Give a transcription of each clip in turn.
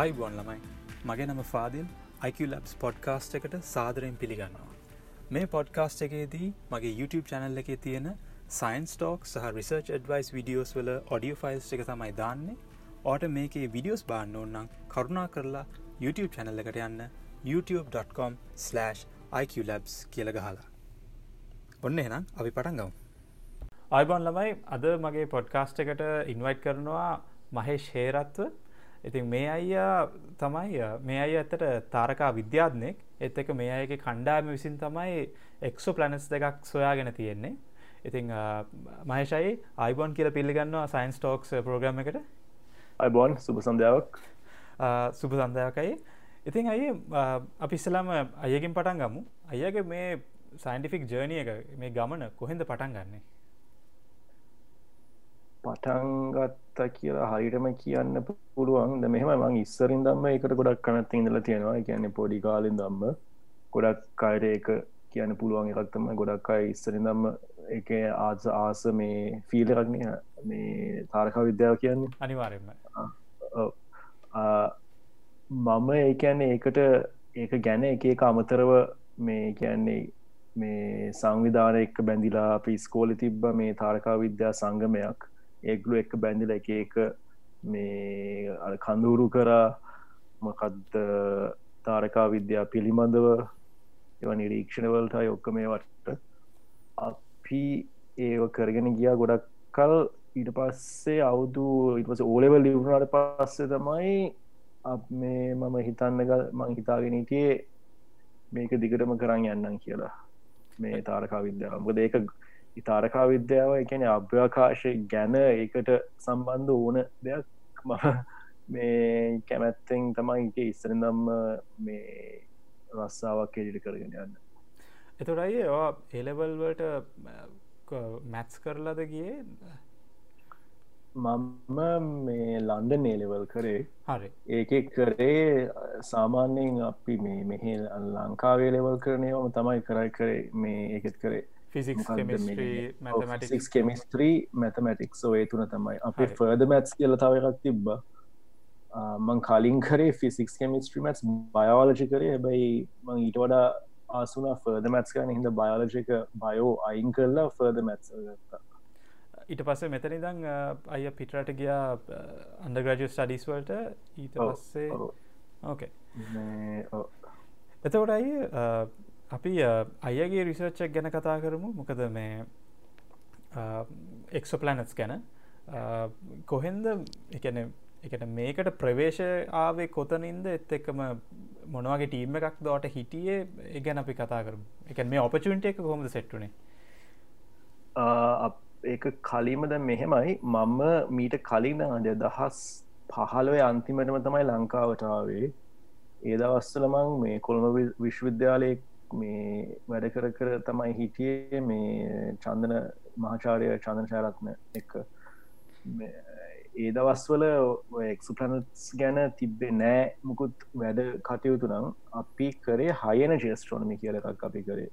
අයිබොන් ළමයි. මගේ නම ෆාදිල්. IQ ලබ්ස් පොඩ්කාස්ට් එකට සාදරයෙන් පිළිගන්නවා. මේ පොඩ්කාස්ට් එකේදී මගේ YouTube චැනල් එකේ තියෙන සයින්ස් ටෝක් සහ රිසර්ච් ඩවයිස් විඩියෝස් වල ඔඩියෝ ෆයිල්ස් එක තමයි දාන්නේ. ඕට මේකේ විඩියෝස් බාන්න ඕන්නම් කරුණා කරලා YouTube චැනල් එකට යන්න youtube.com/iqlabs කියල ගහලා. ඔන්න එනම් අපි පටන් ගවම් අයිබොන් ළමයි අද මගේ පොඩ්කාස්ට් එකට ඉන්වයිට් කරනවා මහේෂ් හේරත්ව. ඉතින් මේ අයියා තමයි මේ අය ඇත්තට තාරකා විද්‍යාත්නෙක් එත් එක මේ අයගේ කණ්ඩායම විසින් තමයි එක්සෝ ප්ලනස් දෙකක් සොයාගෙන තියෙන්නේ. ඉතිං මහේෂයි අයිබොන් කියල පිල්ලිගන්නවා සයින්ස් ටෝක්ස් ප්‍රෝග්‍රම එකට. අයිබෝන් සුභ සන්ධාවක් සුභ සන්ධයකයි ඉතින් අය අපි ඉස්සලාම අයකින් පටන් ගමු. අයගේ මේ සයින්ටිෆික් ජර්නිය එක මේ ගමන කොහෙද පටන් ගන්නේ පටන්ගත්තා කියලා හරිටම කියන්න පුළුවන්. මෙහම මං ඉස්සරින් දම්ම එකට ගොඩක් කනත් ඉඳල තියෙනවා. කියන්න පොඩි කාලින් දම්ම ගොඩක් අයට ඒක කියන්න පුළුවන් එකක්තම ගොඩක් අයි ඉස්සරින් දම්ම එක ආස ආස මේ ෆීල එකක්නය මේ තාරකා විද්‍යාව කියන්නේ. අනිවාරෙන්ම මම ඒකන්නේ ඒකට ඒක ගැන එක එක අමතරව මේ කියන්නේ මේ සංවිධාන එක් බැඳිලා අපි ස්කෝල තිබ්බ මේ තාරකා විද්‍යා සංගමයක් ඒගලු එක බැඳිල එක එක මේ කඳුරු කරා මොකක්ද තාරකා විද්‍යා පිළිබඳව එව නිරීක්ෂණවලට ඔක්ක මේ වට අපි ඒව කරගෙන ගියා ගොඩක් කල්. ඊට පස්සේ අවුදු ඉටපස ඕලෙවල් ලිවුණට පස්සේ තමයි මේ මම හිතන්නග මං හිතාගෙනටියේ මේක දිගටම කරන්න යන්නම් කියලා. මේ තාරකා විද්‍යාව. මොකද ඒක ඉතාරකා විද්‍යාව එකන අභ්‍යකාශය ගැන ඒකට සම්බන්ධ ඕන දෙයක්. මම මේ කැමැත්තෙන් තමයි එක ඉස්සරදම් මේ රස්සාාවක් එඩිට කරගෙන යන්න. එතුරයි ඒවා එලෙවල්වට මැත්ස් කරලාද ගිය? මම මේ ලන්ඩන් ඒලෙවල් කරේ. හරි. ඒක කරේ සාමාන්‍යයෙන් අපි මේ මෙහ ලංකාවේ ලෙවල් කරනයවම තමයි කරයි කරේ මේ ඒකෙත් කරේ ෆිසික්ස් කෙමිස්ත්‍රී මැතමටික්ස් ඒ තුන තමයි. අපේ ෆර්ද මැත්ස් කියල තව එකක් තිබ්බ. මං කලින් කරේ ෆිසික්ස් කෙමිස්ට්‍රී මැත්ස් බයෝලජි කරේ. හැබැයි මං ඊට වඩා ආසුන ෆර්ද මැත්ස් කන හිද බයෝලජික බයෝ අයින් කරලා ෆර්ද මැත්ස් ඊට පස්සේ මෙතනිදං අය පිටරට ගියා අන්ඩග්‍රජ ස්ටඩිස් වලට. ඊට පස්සේ ඕකේ එතකොට අයි අපි අයගේ රිසර්ච්චක් ගැන කතා කරමු. මොකද මේ එක්සෝ ප්ලනට්ස් ගැන. කොහෙන්ද එකන එකට මේකට ප්‍රවේශ ආවේ කොතනින්ද? එත් එක්කම මොනවගේ ටීම එකක් දෝට හිටියේ? ඒ ගැන අපි කතා කරමු. එක මේ ඔපචුන්ට එක කොහොමද සෙට්ටුනේ ඒක කලීමද මෙහෙමයි. මම මීට කලින් අද දහස් පහලොය අන්තිමටම තමයි ලංකාවටාවේ ඒ දවස්සලමං මේ කොළඹ විශ්වවිද්‍යාලය මේ වැඩ කර කර තමයි හිටියේ මේ චන්දන මහාචාරය චන්දන ශාරත්න එක ඒ දවස්වල එක්පලනස් ගැන තිබ්බේ නෑ මුකුත් වැඩ කටයුතු නම්. අපි කරේ හයන ජේස්ට්‍රෝනමි කියල එකක් අපි කරේ.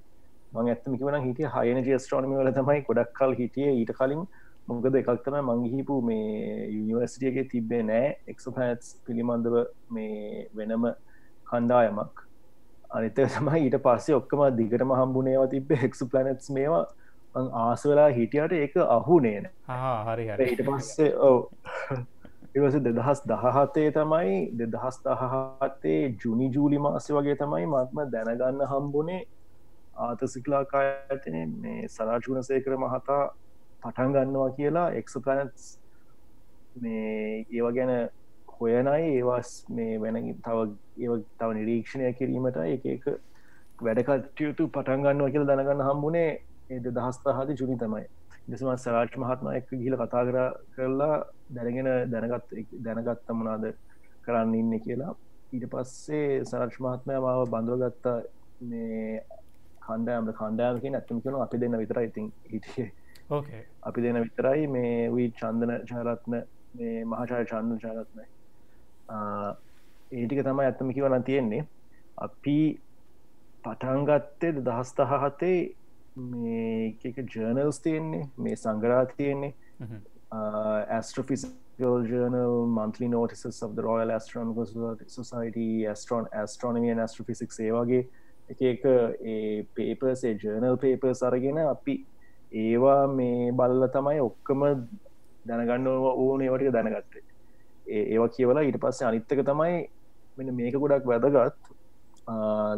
මං ඇත්තම කිවන හිටිය හයන ජේස්ට්‍රෝනමි වල තමයි ගොඩක් කල් හිටිය. ඊට කලින් මොකද එකක්තම මංගිහිපු මේ යුනිවර්සිටියගේ තිබ්බේ නෑ එක්පනස් පිළිබඳව මේ වෙනම කණ්ඩායමක්. අනිත තමයි ඊට පස්සේ ඔක්කම දිගටම හම්බුණේවා තිබ හෙක්සු ප්ලනට්ස් මේවා ආසවෙලා හිටියට ඒක අහුනේන හරි ඊට පස්සේ ඕ ඒවස දෙදහස් දහහතේ තමයි දෙදහස් දහහත්තේ ජුනි ජූලි මාසය වගේ තමයි මත්ම දැනගන්න හම්බුණේ ආතසිකලාකායතන මේ සරාජුණසේකර මහතා පටන් ගන්නවා කියලා එක්ස ප්ලනට්ස් මේ ඒව ගැන හොයනයි. ඒවස් මේ වෙන තව ඒ තව නිරීක්ෂණය කිරීමට එක එක වැඩකටයුතු පටන්ගන්නවා කියල දැනගන්න හම්බුණේ ඒද දහස්ත හද ජුනි තමයි. දෙසම සරාට් මහත්ම එක් ගිල කතා කර කරලා දැනගෙන දැනගත් දැනගත්ත මනාද කරන්න ඉන්න කියලා. ඊට පස්සේ සරක්ෂ මහත්මය මාව බඳුවගත්තා මේ කණ්ඩෑම කණ්ඩෑමක ඇත්තම කන අපි දෙන්න විතර ඉතින් හිටියේ. අපි දෙන විතරයි මේ වී චන්දන ජාරත්න මේ මහාචාර චන්ද ජාරත්නයි ඒටික තමයි ඇත්තම කිවන තියෙන්නේ. අපි පටන්ගත්තේ දහස්තහහතේ මේ ජර්නල්ස් තියෙන්නේ මේ සංගරා තියෙන්නේ. ඇස්ට්‍රෆිසික් Journal, monthly notices of the Royal Astronomical Society, Astron Astronomy and Astrophysics ඒ වගේ එක එක ඒ පේපර්ස් ඒ ජර්නල් පේපර්ස් අරගෙන අපි ඒවා මේ බල්ල තමයි ඔක්කම දැනගන්න ඕන ඒවටික දැනගත්තේ ඒවා කියවලා ඊට පස්සේ අනිත්තක තමයි මෙ මේක ගොඩක් වැදගත්.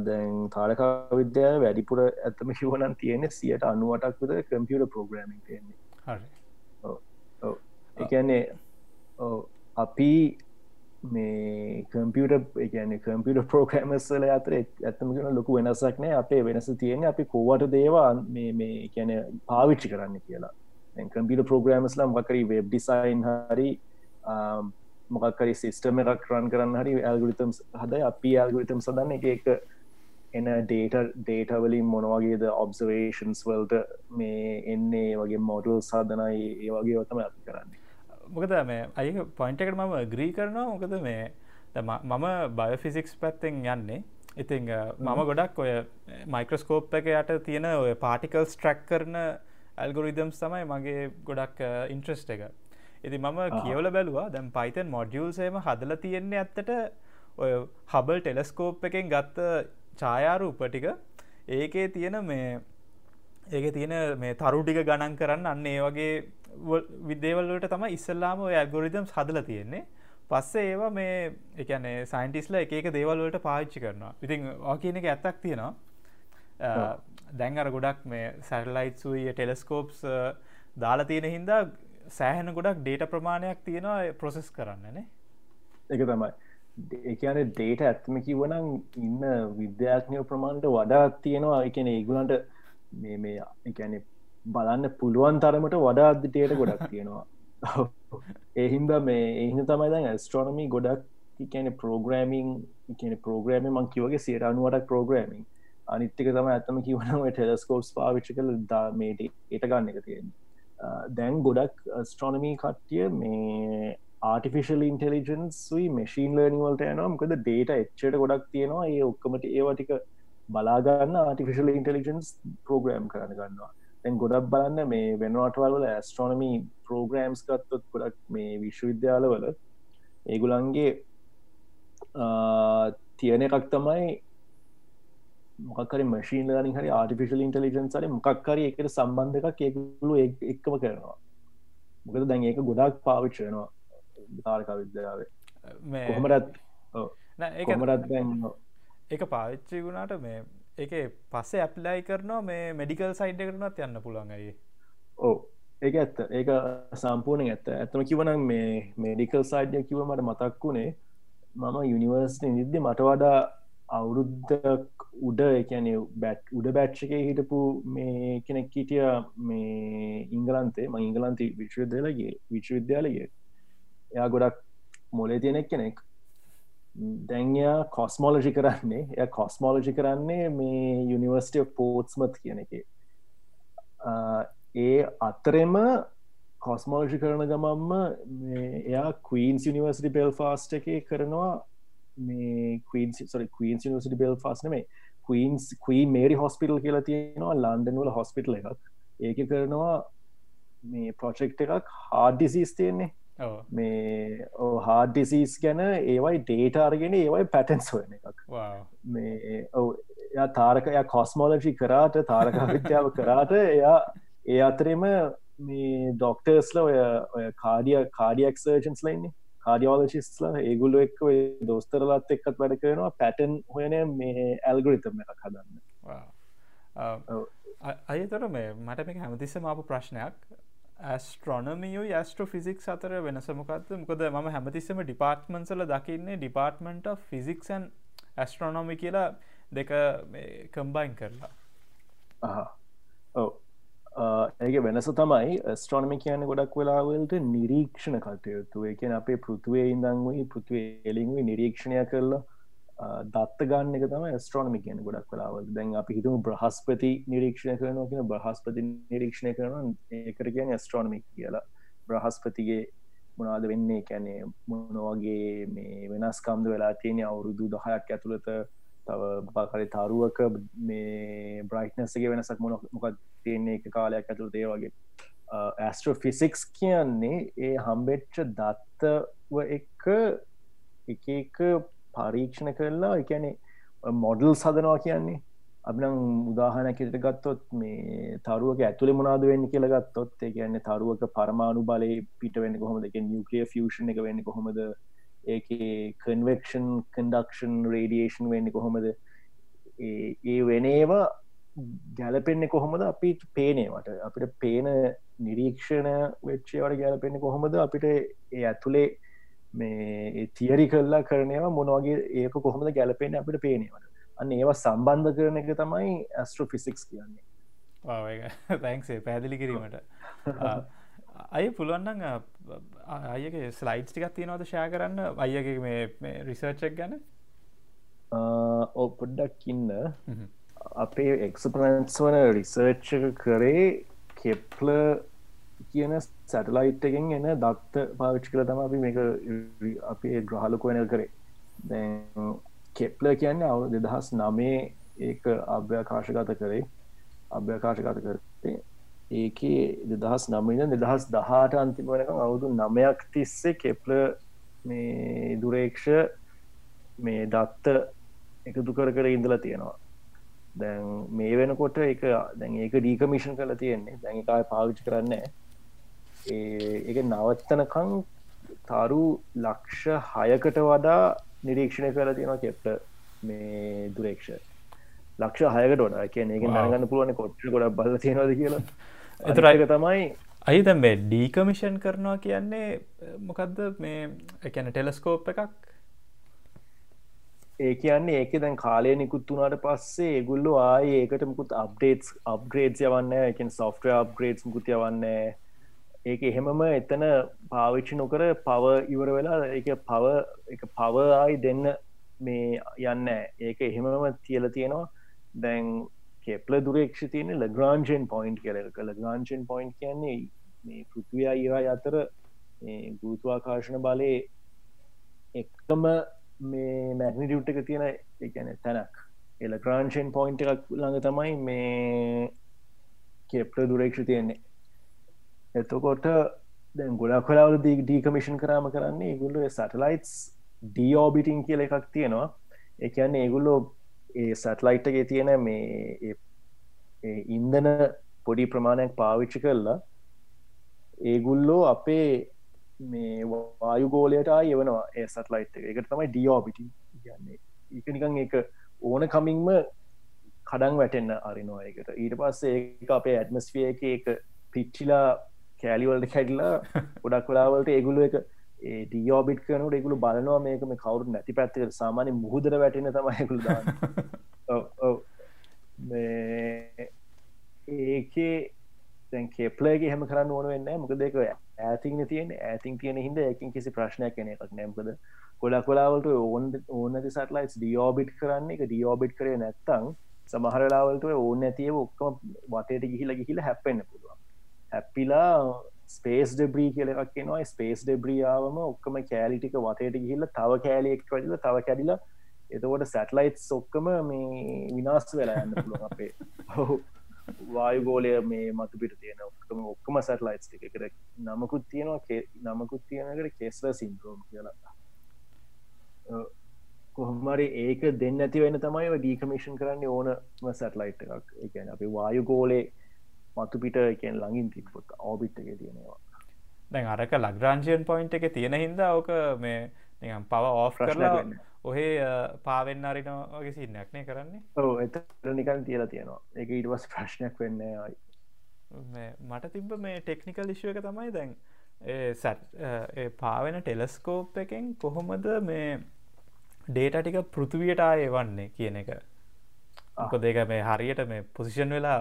දැන් තාලකා විද්‍යාව වැඩිපුර ඇත්තම කිවනන් තියෙන සියට අනුවටක් විද කම්පියට ප්‍රෝග්‍රමින් තියෙන්නේ. එකන්නේ අපි මේ කම්පියට එකන කම්පියට පෝග්‍රමස්ල අතර ඇත්තමගෙන ලොකු වෙනසක් නෑ. අපේ වෙනස තියෙන අපි කෝවට දේවා මේ කැන පාවිච්චි කරන්න කියලා. කම්පිට පෝග්‍රමස්ලම් වකරි වෙබ් ඩිසයින් හරි මොකක්කරි සිස්ටම එකක් රන් කරන්න හරි ඇල්ගරිතම් හද අපි ඇල්ගරිතම් සදන්න එක එක එන ඩේට ඩේටවලින් මොනවගේද ඔබ්සවේෂන්ස් වල්ට මේ එන්නේ වගේ මොඩල් සාධනයි ඒ වගේ වතම ඇති කරන්නේ. මොකද මේ අය පොයින්ටකට මම ග්‍රී කරනවා. මොකද මේ මම බයෆිසික්ස් පැත්තෙන් යන්නේ. ඉතිං මම ගොඩක් ඔය මයික්‍රස්කෝප් එක යට තියෙන ඔය පාටිකල් ස්ට්‍රක් කරන ඇල්ගොරිදම්ස් තමයි මගේ ගොඩක් ඉන්ට්‍රස්ට එක ඉති මම කියවල බැලවා දැම් පයිතන් මොඩියල්සේම හදල තියෙන්නේ ඇත්තට ඔය හබල් ටෙලස්කෝප් එකෙන් ගත්ත ඡායාරූප ටික. ඒකේ තියෙන මේ ඒක තියෙන මේ තරු ටික ගණන් කරන්න අන්න ඒ වගේ විදේවල්ලට තම ඉස්සල්ලාම ඔය ඇල්ගොරිදම්ස් හදල තියෙන්නේ. පස්සේ ඒවා මේ එකනේ සයින්ටිස්ල එක දේවල්වලට පාච්චි කරනවා. ඉතින් ඕ කියන එක ඇත්තක් තියෙනවා. දැන් අර ගොඩක් මේ සැරලයිට්සුය ටෙලස්කෝප්ස් දාලා තියෙන හින්දා සෑහන ගොඩක් ඩේට ප්‍රමාණයක් තියෙනවා ප්‍රොසෙස් කරන්නනේ එක තමයි. එකන ඩේට ඇත්ම කිවනම් ඉන්න විද්‍යාත්නය ප්‍රමාණට වඩා තියෙනවා. එකන ඒගුලන්ට මේ මේ එකන බලන්න පුළුවන් තරමට වඩා අදටයට ගොඩක් තියෙනවා. එහින්ද මේ එහින තමයි දැන් ඇස්ට්‍රෝනමි ගොඩක් කියන ප්‍රෝග්‍රමිං කියන ප්‍රෝග්‍රම මං කිවගේ සියට අනුවටක් ප්‍රෝග්‍රමිං අනිත්තික තම ඇත්තම කිවනම ටෙලස්කෝප්ස් පාවිච්චි කල දා මේට ඒට ගන්න එක තියෙන්නේ Uh, දැන් ගොඩක් ස්ට්‍රොනමී කට්ටිය මේ ආටිෆිශල් ඉන්ටෙලිජන්ස් වයි මශීන් ලර්නිවල්ට යනවා. මකද ඩේට එච්චට ගොඩක් තියෙනවා. ඒ ඔක්කමට ඒවටික බලාගන්න ආටිෆිශල් ඉන්ටෙලිජන්ස් ප්‍රෝග්‍රම් කරන්න ගන්නවා. තැන් ගොඩක් බලන්න මේ වෙනවාටවල්වල ඇස්ට්‍රොනමී ප්‍රෝග්‍රම්ස් ගත්තොත් ගොඩක් මේ විශ්වවිද්‍යාලවල ඒගුලන්ගේ uh, තියෙන එකක් තමයි මොකක්කරි මශීන් ලනින් හරි ආටිෆිශල් ඉන්ටලිජන් සල මොක්කරි එකට සම්බන්ධ එකක් ඒගුලු එක්කම කරනවා. මොකද දැන් ඒක ගොඩක් පාවිච්චයනවා තාරක විද්‍යාවේ. කොහමරත් කොමරත් ඒක පාවිච්චි වුණාට මේ ඒක පස්සේ ඇප්ලයි කරනවා මේ මෙඩිකල් සයිඩ් කරනත් යන්න පුළන්ගයි ඕ ඒක ඇත්ත. ඒක සම්පූර්ණ ඇත්ත. ඇතම කිවනම් මේ මේඩිකල් සයිඩ්ය කිව මට මතක් වුණේ මම යුනිවර්ස්ට නිද්දි මට වඩා අවුරුද්ධ උඩ එකන බැට් උඩ බැට්ෂක හිටපු මේ කෙනෙක් හිටිය මේ ඉංගලන්තේ. ම ඉංගලන්ති විශ්වවිද්‍යාලගේ විශ්වවිද්‍යාලගේ එයා ගොඩක් මොලේ තියෙනෙක් කෙනෙක්. දැන්යා කොස්මෝලජි කරන්නේ. එය කොස්මෝලජි කරන්නේ මේ යුනිවර්සිටිය පෝට්ස්මත් කියන එක. ඒ අත්තරෙම කොස්මෝලජි කරන ගමම්ම එයා කීන්ස් යනිවර්සිටි බෙල් ෆාස්ට එක කරනවා මේ කීන් සොරි කීන්ස් නිවසිටි බෙල් ෆාස් නෙමේ කීන්ස් කීන් මේරි හොස්පිටල් කියලා තියෙනවා ලන්ඩන් වල හොස්පිටල එකක්. ඒක කරනවා මේ ප්‍රොජෙක්් එකක් හාඩ්ඩිසිස් තියෙන්නේ. මේ හාඩ්ඩිසිස් ගැන ඒවයි ඩේට අරගෙන ඒවයි පැටන්ස් වන එකක්. මේ ඔව තාරකය කොස්මෝලජි කරාට තාරක විද්‍යාව කරාට එයා ඒ අතරෙම මේ ඩොක්ටර්ස්ල ඔය ඔය කාඩිය කාඩියක් සර්ජන්ස් ලයින්නේ කාඩියෝලජිස්ල ඒගුල්ල එක් දෝස්තරලත් එක්කත් වැඩ කරනවා. පැටන් හොයන මේ ඇල්ගරිතම එකක් හදන්න. අයතර මේ මට මේ හැමතිස්සම අප ප්‍රශ්නයක්. ඇස්ට්‍රොනමියු ඇස්ට්‍ර ෆිසික් අතර වෙනසමකත් මොකද ම හැමතිස්සම ඩිපාර්ට්මන්සල දකින්නේ ඩිපාර්ට්මන්ට ෆිසික්සන් ඇස්ට්‍රොනොමි කියලා දෙක කම්බයින් කරලා. ඔව ඒක වෙනස තමයි ස්ට්‍රොනමි කියන ගොඩක් වෙලාවලට නිරීක්ෂණ කටයුතු. එක අපේ පෘතුවේ ඉඳංවයි පෘතුවේ එලින්වයි නිරීක්ෂණය කරලා දත්ත ගන්න එක තම ස්ට්‍රෝනමි කියන ගොඩක් වෙලාවල් දැන් අපි හිතුම බ්‍රහස්පති නිරීක්ෂණය කරන කියන බ්‍රහස්පති නිරීක්ෂණය කරන ඒකට කියන ස්ට්‍රෝනමි කියලා. බ්‍රහස්පතිගේ මොනාද වෙන්නේ? කැනේ මොනවගේ මේ වෙනස්කම්ද වෙලා තියෙන අවුරුදු දහයක් ඇතුළත තව බකරි තරුවක මේ බ්‍රයිට්නසගේ වෙනසක් මොන මොකක් තියන්නේ එක කාලයක් ඇතුළ ඒ වගේ. ඇස්ට්‍රෝ ෆිසික්ස් කියන්නේ ඒ හම්බෙච්ච දත්තව එක එක එක පරීක්ෂණ කරලා එකැනෙ මොඩල් සදනවා කියන්නේ. අපනම් උදාහනැකට ගත්තොත් මේ තරුවක ඇතුළ මොනාද වෙන්න කියල ගත්තොත් ඒ කියන්න තරුවක පරමාණු බලය පිට වෙන්න කොහොමද? එක නිියක්ලිය ෆෂන් එක වෙන්න කොහොමද? ඒක කන්වෙක්ෂන් කන්ඩක්ෂන් රේඩියේෂන් වෙන්න කොහොමද? ඒ වෙනේවා ගැලපෙන්න්න කොහොමද? අපි පේනේවට අපිට පේන නිරීක්ෂණ වෙච්චේවට ගැලපෙන්න්න කොහොමද? අපිට ඒ ඇතුළේ මේ තියරි කරලා කරනවා මොනවගේ ඒක කොහොමද ගැලපෙන් අපිට පේනවට අන්න ඒවා සම්බන්ධ කරන එක තමයි ඇස්ට්‍රෝ ෆිසික්ස් කියන්නේ තැන්ක්සේ පැදිලි කිරීමට අය පුළුවන්නන් අයගේ ස්ලයිඩ්ස් ටිකක් තියෙනවද ෂය කරන්න? අයගේ මේ රිසර්චක් ගැන? ඕ පොඩ්ඩක් ඉන්න. අපේ එක්ස්පරන්ස් වන රිසර්ච් කරේ කෙප්ල කියන සැටලයිට් එකෙන් එන දක්ත පාවිච්චි කළ තම අපි මේක අපේ ග්‍රහලක වෙන කරේ. දැ කෙප්ල කියන්නේ අවු දෙදහස් නමේ ඒක අභ්‍යකාශගත කරේ. අභ්‍යකාශගත කරේ ඒකේ දෙදහස් නමන දෙදහස් දහට අන්තිමනක අවුදු නමයක් තිස්සේ කෙප්ල මේ දුරේක්ෂ මේ දත්ත එකතු කර කර ඉඳලා තියෙනවා. දැන් මේ වෙනකොට එක දැන් ඒක ඩීකමිෂන් කල තියෙන්නේ. දැන් එකයි පාවිච්චි කරන්න ඒ නවත්තනකං තරු ලක්ෂ හයකට වඩා නිරීක්ෂණය කර තියෙනවා කෙප්ට මේ දුරේක්ෂ. ලක්ෂ හයකට ොඩ කියන එක නගන්න පුළුවන් කොට්ට ගොඩ බල තියෙනද කියලා එතුරයික තමයි අයිද මේ ඩීකමිෂන් කරනවා කියන්නේ මොකක්ද මේ එකැන ටෙලස්කෝප් එකක්? ඒ කියන්නේ ඒක දැන් කාලය නිකුත් වුණට පස්සේ ඒගුල්ලු ආය ඒකට මුකුත් අප්ඩේටස් අප්ග්‍රේඩ් යවන්න එක සොෆ්ට අප්ග්‍රේඩ් මුකුත් යවන්නේ ඒක එහෙමම එතන පාවිච්චි නොකර පව ඉවර වෙලා එක පව එක පවආයි දෙන්න මේ යන්න ඒක එහෙමම තියල තියෙනවා. දැන් කෙප්ල දුරේක්ෂ තියෙන ලග්‍රාන්ජන් පොයින්් කියල කළ ග්‍රාන්ෂන් පොයින්් කියන්නේ මේ පෘතිවයා ඒවා අතර ගූතුවාකාශන බලය එක්කම මේ මැගනිටියුට් එක තියෙන එකන තැනක්. එල ග්‍රාන්ෂන් පොයින්් එකක් ළඟ තමයි මේ කෙප්ල දුරේක්ෂ තියෙන්නේ එතකොට දැන් ගොඩක් කලාවල ඩීකමිෂන් කරාම කරන්නේ ඒගුල්ල සටලයිටස් ඩියෝබිටිං කියල එකක් තියෙනවා. එකන්නේ ඒගුල්ලෝ ඒ සැටලයිට්ගේ තියෙන මේ ඉන්දන පොඩි ප්‍රමාණයක් පාවිච්චි කරලා ඒගුල්ලෝ අපේ මේ වායු ගෝලයට යවනවා ඒ සටලයිට් එක. තමයි ඩියෝබිටි කියන්නේ. එක නිකං එක ඕන කමින්ම කඩන් වැටෙන්න්න අරිනවා එකට ඊට පස්සේ ඒ අපේ ඇත්මස්ෆිය එක එක පිච්චිලා කෑලිවලට කැඩලා ගොඩක් වෙලාවලට ඒගුලු එක ඩියෝබිට් කනට එකගුලු බලනවා මේක මේ කවරු නැති පැත්තික සාමානය මුහදර වැටෙන තමයිකුල ඒකේ දැන් කෙප්ලගේ හම කරන්න ඕන වෙන්න මොක දෙක ඇතින තියෙන ඇතින් තියෙන හිද එකින් කිසි ප්‍රශ්නයක් කෙන එකක් නැම්කද ගොඩක් කොලාවලට ඕන් ඕනති සටලයිස් ඩියෝබිට් කරන්න එක ඩියෝබිට් කරේ නැත්තං සමහරලාවලට ඕන ඇතිව ඔක්කම වටයට ගිහිල ගිහිල හැපෙන්න්න පුළුවන්. හැපිලා ස්පේස් ඩෙබ්‍රී කියල එකක් නවා ස්පේස් ඩෙබ්‍රියාවම ඔක්කම කෑලිටික වතයට ගිහිල්ල තව කෑලියෙක් වඩල තව කැඩිලා එතකොට සැටලයිට් සොක්කම මේ විනාස් වෙලා යන්න පුළුව අපේ හු වායුගෝලය මේ මතු පිට තියෙන ඔක්කම ඔක්කම සැටලයිට් එක කර නමකුත් තියෙනවා නමකුත් තියෙනකට කෙස්ල සින්ද්‍රෝම් කියලා. කොහමරි ඒක දෙන්න ඇති වෙන තමයි ඩීකමිෂන් කරන්න ඕනම සැටලයිට් එකක්. එකන අපි වායුගෝලේ මතු පිට එකෙන් ළඟින් තිබ්බොත් ඕබිට් එක තියෙනවා දැන් අරක ලග්‍රාංශයන් පොයින්් එක තියෙන හින්දා ඕක මේ නිකම් පව ඕෆ් කරලා ඔහේ පාවෙන් අරිනගේ සින්නක්නය කරන්නේ. ඕ එත නිකන් තියලා තියෙනවා. එක ඉටවස් ප්‍රශ්නයක් වෙන්න මට තිබ්බ මේ ටෙක්නිකල් ඉශ්ුව එක තමයි දැන් සැට් පාවෙන ටෙලස්කෝප් එකෙන් කොහොමද මේ ඩේට ටික පෘතුවියට ආය වන්නේ කියන එක. අක දෙක මේ හරියට මේ පොසිෂන් වෙලා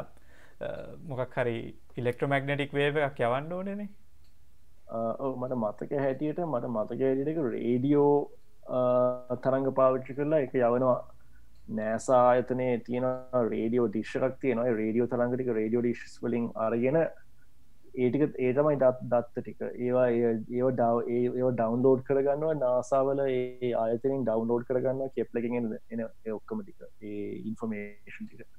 මොකක් හරි ඉලෙක්ට්‍රමැග්නටික් වේව එකක් යවන්න ඕනනේ. මට මතක හැටියට මට මතක හැටියක රේඩියෝ තරංග පාවිච්චි කරලා එක යවනවා. නෑසා ආයතනය තියෙන රේඩියෝ දිශ්ෂක් තියෙනවා. රේඩියෝ තරංගටික රේඩියෝ ඩිශස් වලින් අරගෙන ඒටික ඒතමයි දත් දත්ත ටික. ඒවා ඒ ඩව ඒ ඩවන්ලෝඩ් කරගන්නවා. නාසාවල ඒ ආයතනින් ඩවන්ලෝඩ් කරගන්න කෙප්ලකින් එන ඔක්කම ටික. ඒ ඉන්ෆර්මේෂන් ටික.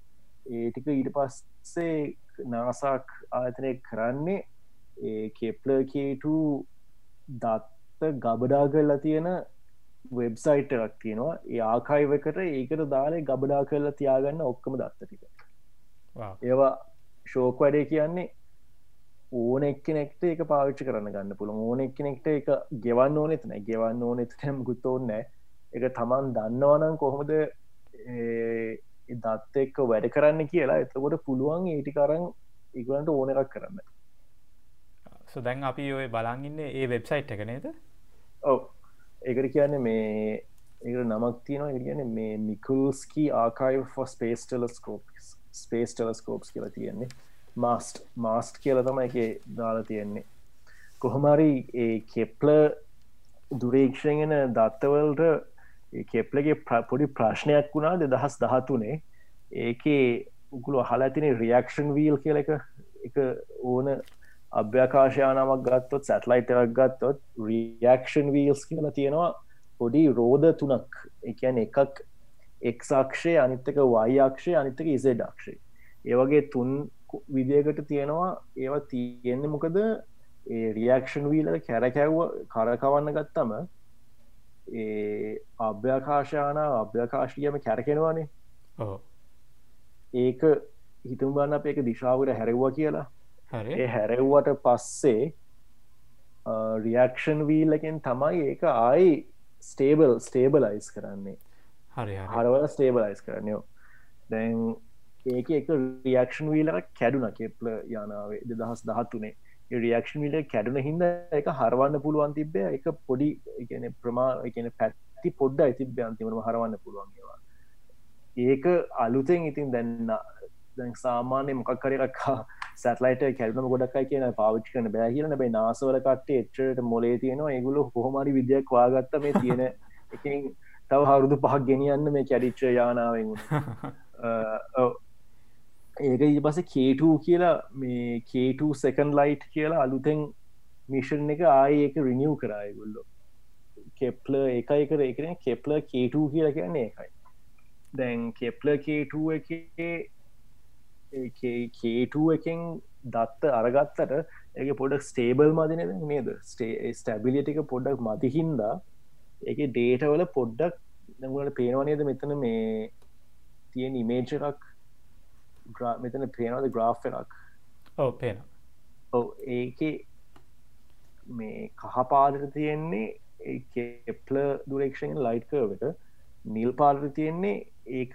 ඒටික ඊට පස්සේ නාසාක් ආයතනය කරන්නේ ඒ කෙප්ලකේට දත්ත ගබඩා කරලා තියෙන වෙබ්සයිට් එකක් තියෙනවා. ඒ ආකායිවකට ඒකට දාලේ ගබඩා කරලා තියාගන්න ඔක්කම දත්ත ටික. ඒවා ශෝක වැඩේ කියන්නේ ඕන එක්කනෙක්ට එක පාවිච්චි කරන්න ගන්න පුළුව ඕන එක්කනෙක්ට එක ගෙවන්න ඕනෙත් නෑ. ගෙවන්න ඕනෙත් හැම ගුත්තෝන්න එක තමන් දන්නවනම් කොහොමද දත්ත එක්ක වැඩ කරන්න කියලා. එතකොට පුළුවන් ඒටි කරන්න ඉගලන්ට ඕන එකක් කරන්න. සුදැන් අපි ඔය බලන්ඉන්න ඒ වෙබ්සයිට් එක නේද? ඔව. එකට කියන්න මේ ඒ නමක් තියනවා. කියන මේ මිකල්ස්කී ආකායි for space telescope space telescopes කියලා තියෙන්නේ. මාස්ට් මාස්ට් කියල තම එක දාලා තියෙන්නේ. කොහොමරි ඒ කෙප්ල දුරේක්ෂගෙන දත්තවල්ට කෙප්ලගේ පොඩි ප්‍රශ්නයක් වුණා දෙ දහස් දහතුනේ ඒකේ උකුළු හලතින රියක්ෂන් වීල් කියල එක එක ඕන අභ්‍යකාශයානාවක් ගත්තොත් සැටලයිටක් ගත්තොත් රියක්ෂන් වීල්ස් කියලා තියෙනවා පොඩි රෝධ තුනක්. එකන එකක් එක්සක්ෂය අනිත්තක වයියක්ෂය අනිත්තක ඉසෙඩක්ෂේ ඒවගේ තුන් විදියකට තියෙනවා. ඒවා තියෙන්නේ මොකද? ඒ රියක්ෂන් වීල කැරකැව්ව කරකවන්න ගත්තම ඒ අභ්‍යකාශාන අභ්‍යකාශියම කැරකෙනවානේ. ඒක හිතුම් බන්න අප එක දිශාවට හැරෙව්වා කියලා. ඒ හැරෙව්වට පස්සේ රියක්ෂන් වීල්ලකින් තමයි ඒක ආයි ස්ටේබල් ස්ටේබලයිස් කරන්නේ. හරි හරවල ස්ටේබලයිස් කරන්නයෝ දැන් ඒක එක රියක්ෂන් වීලක් කැඩුන කෙප්ල යනාවේ දෙදහස් දහත්තුනේ රියක්ෂන් විල කැඩුන හිද එක හරවන්න පුළුවන් තිබේ එක පොඩි එකන ප්‍රමා එකන පැත්ති පොඩ්ඩ ඇතිබ අන්තිමට හරවන්න පුළුවන්ගේවා ඒක අලුතෙන් ඉතින් දැන්න දැන් සාමාන්‍ය මොකක් කරරක්කා සැටලයිට කැල්ම ගොඩක්යි කියන පාවිච් කන බෑ කියලන බයි නාසවල කට්ටේ එච්චට මොලේ තියෙනවා. ඒගුලු හොමරි විද්‍යක් වාගත්ත මේ තියෙන එකින් තව හරුදු පහක් ගෙනියන්න මේ කැඩිච්ච යානාවෙන් ඒක පස කේටූ කියලා මේ කේටූ සෙකන් ලයිට් කියලා අලුතෙන් මිෂන් එක ආය එක රිනිියව් කරායගුල්ලො කෙප්ල එකයි කර එකන කෙප්ල කේටූ කියලා කියන්නේ එකයි දැන් කෙප්ල කේටූ එක කේටූ එකෙන් දත්ත අරගත්තට ඒක පොඩක් ස්ටේබල් මදින නේද? ස්ටේ ස්ටැබිලිටික පොඩ්ඩක් මතිහින්දා ඒක ඩේටවල පොඩ්ඩක් දැගුලට පේනවනේද මෙතන මේ තියෙන ඉමේජ් එකක්? මෙතන පේනවද ග්‍රාෆ් එකක්? ඔව පේන ඔව ඒක මේ කහපාදර තියෙන්නේ කෙප්ල දුරේක්ෂෙන් ලයිට් කරවට නිල් පාදර තියෙන්නේ ඒක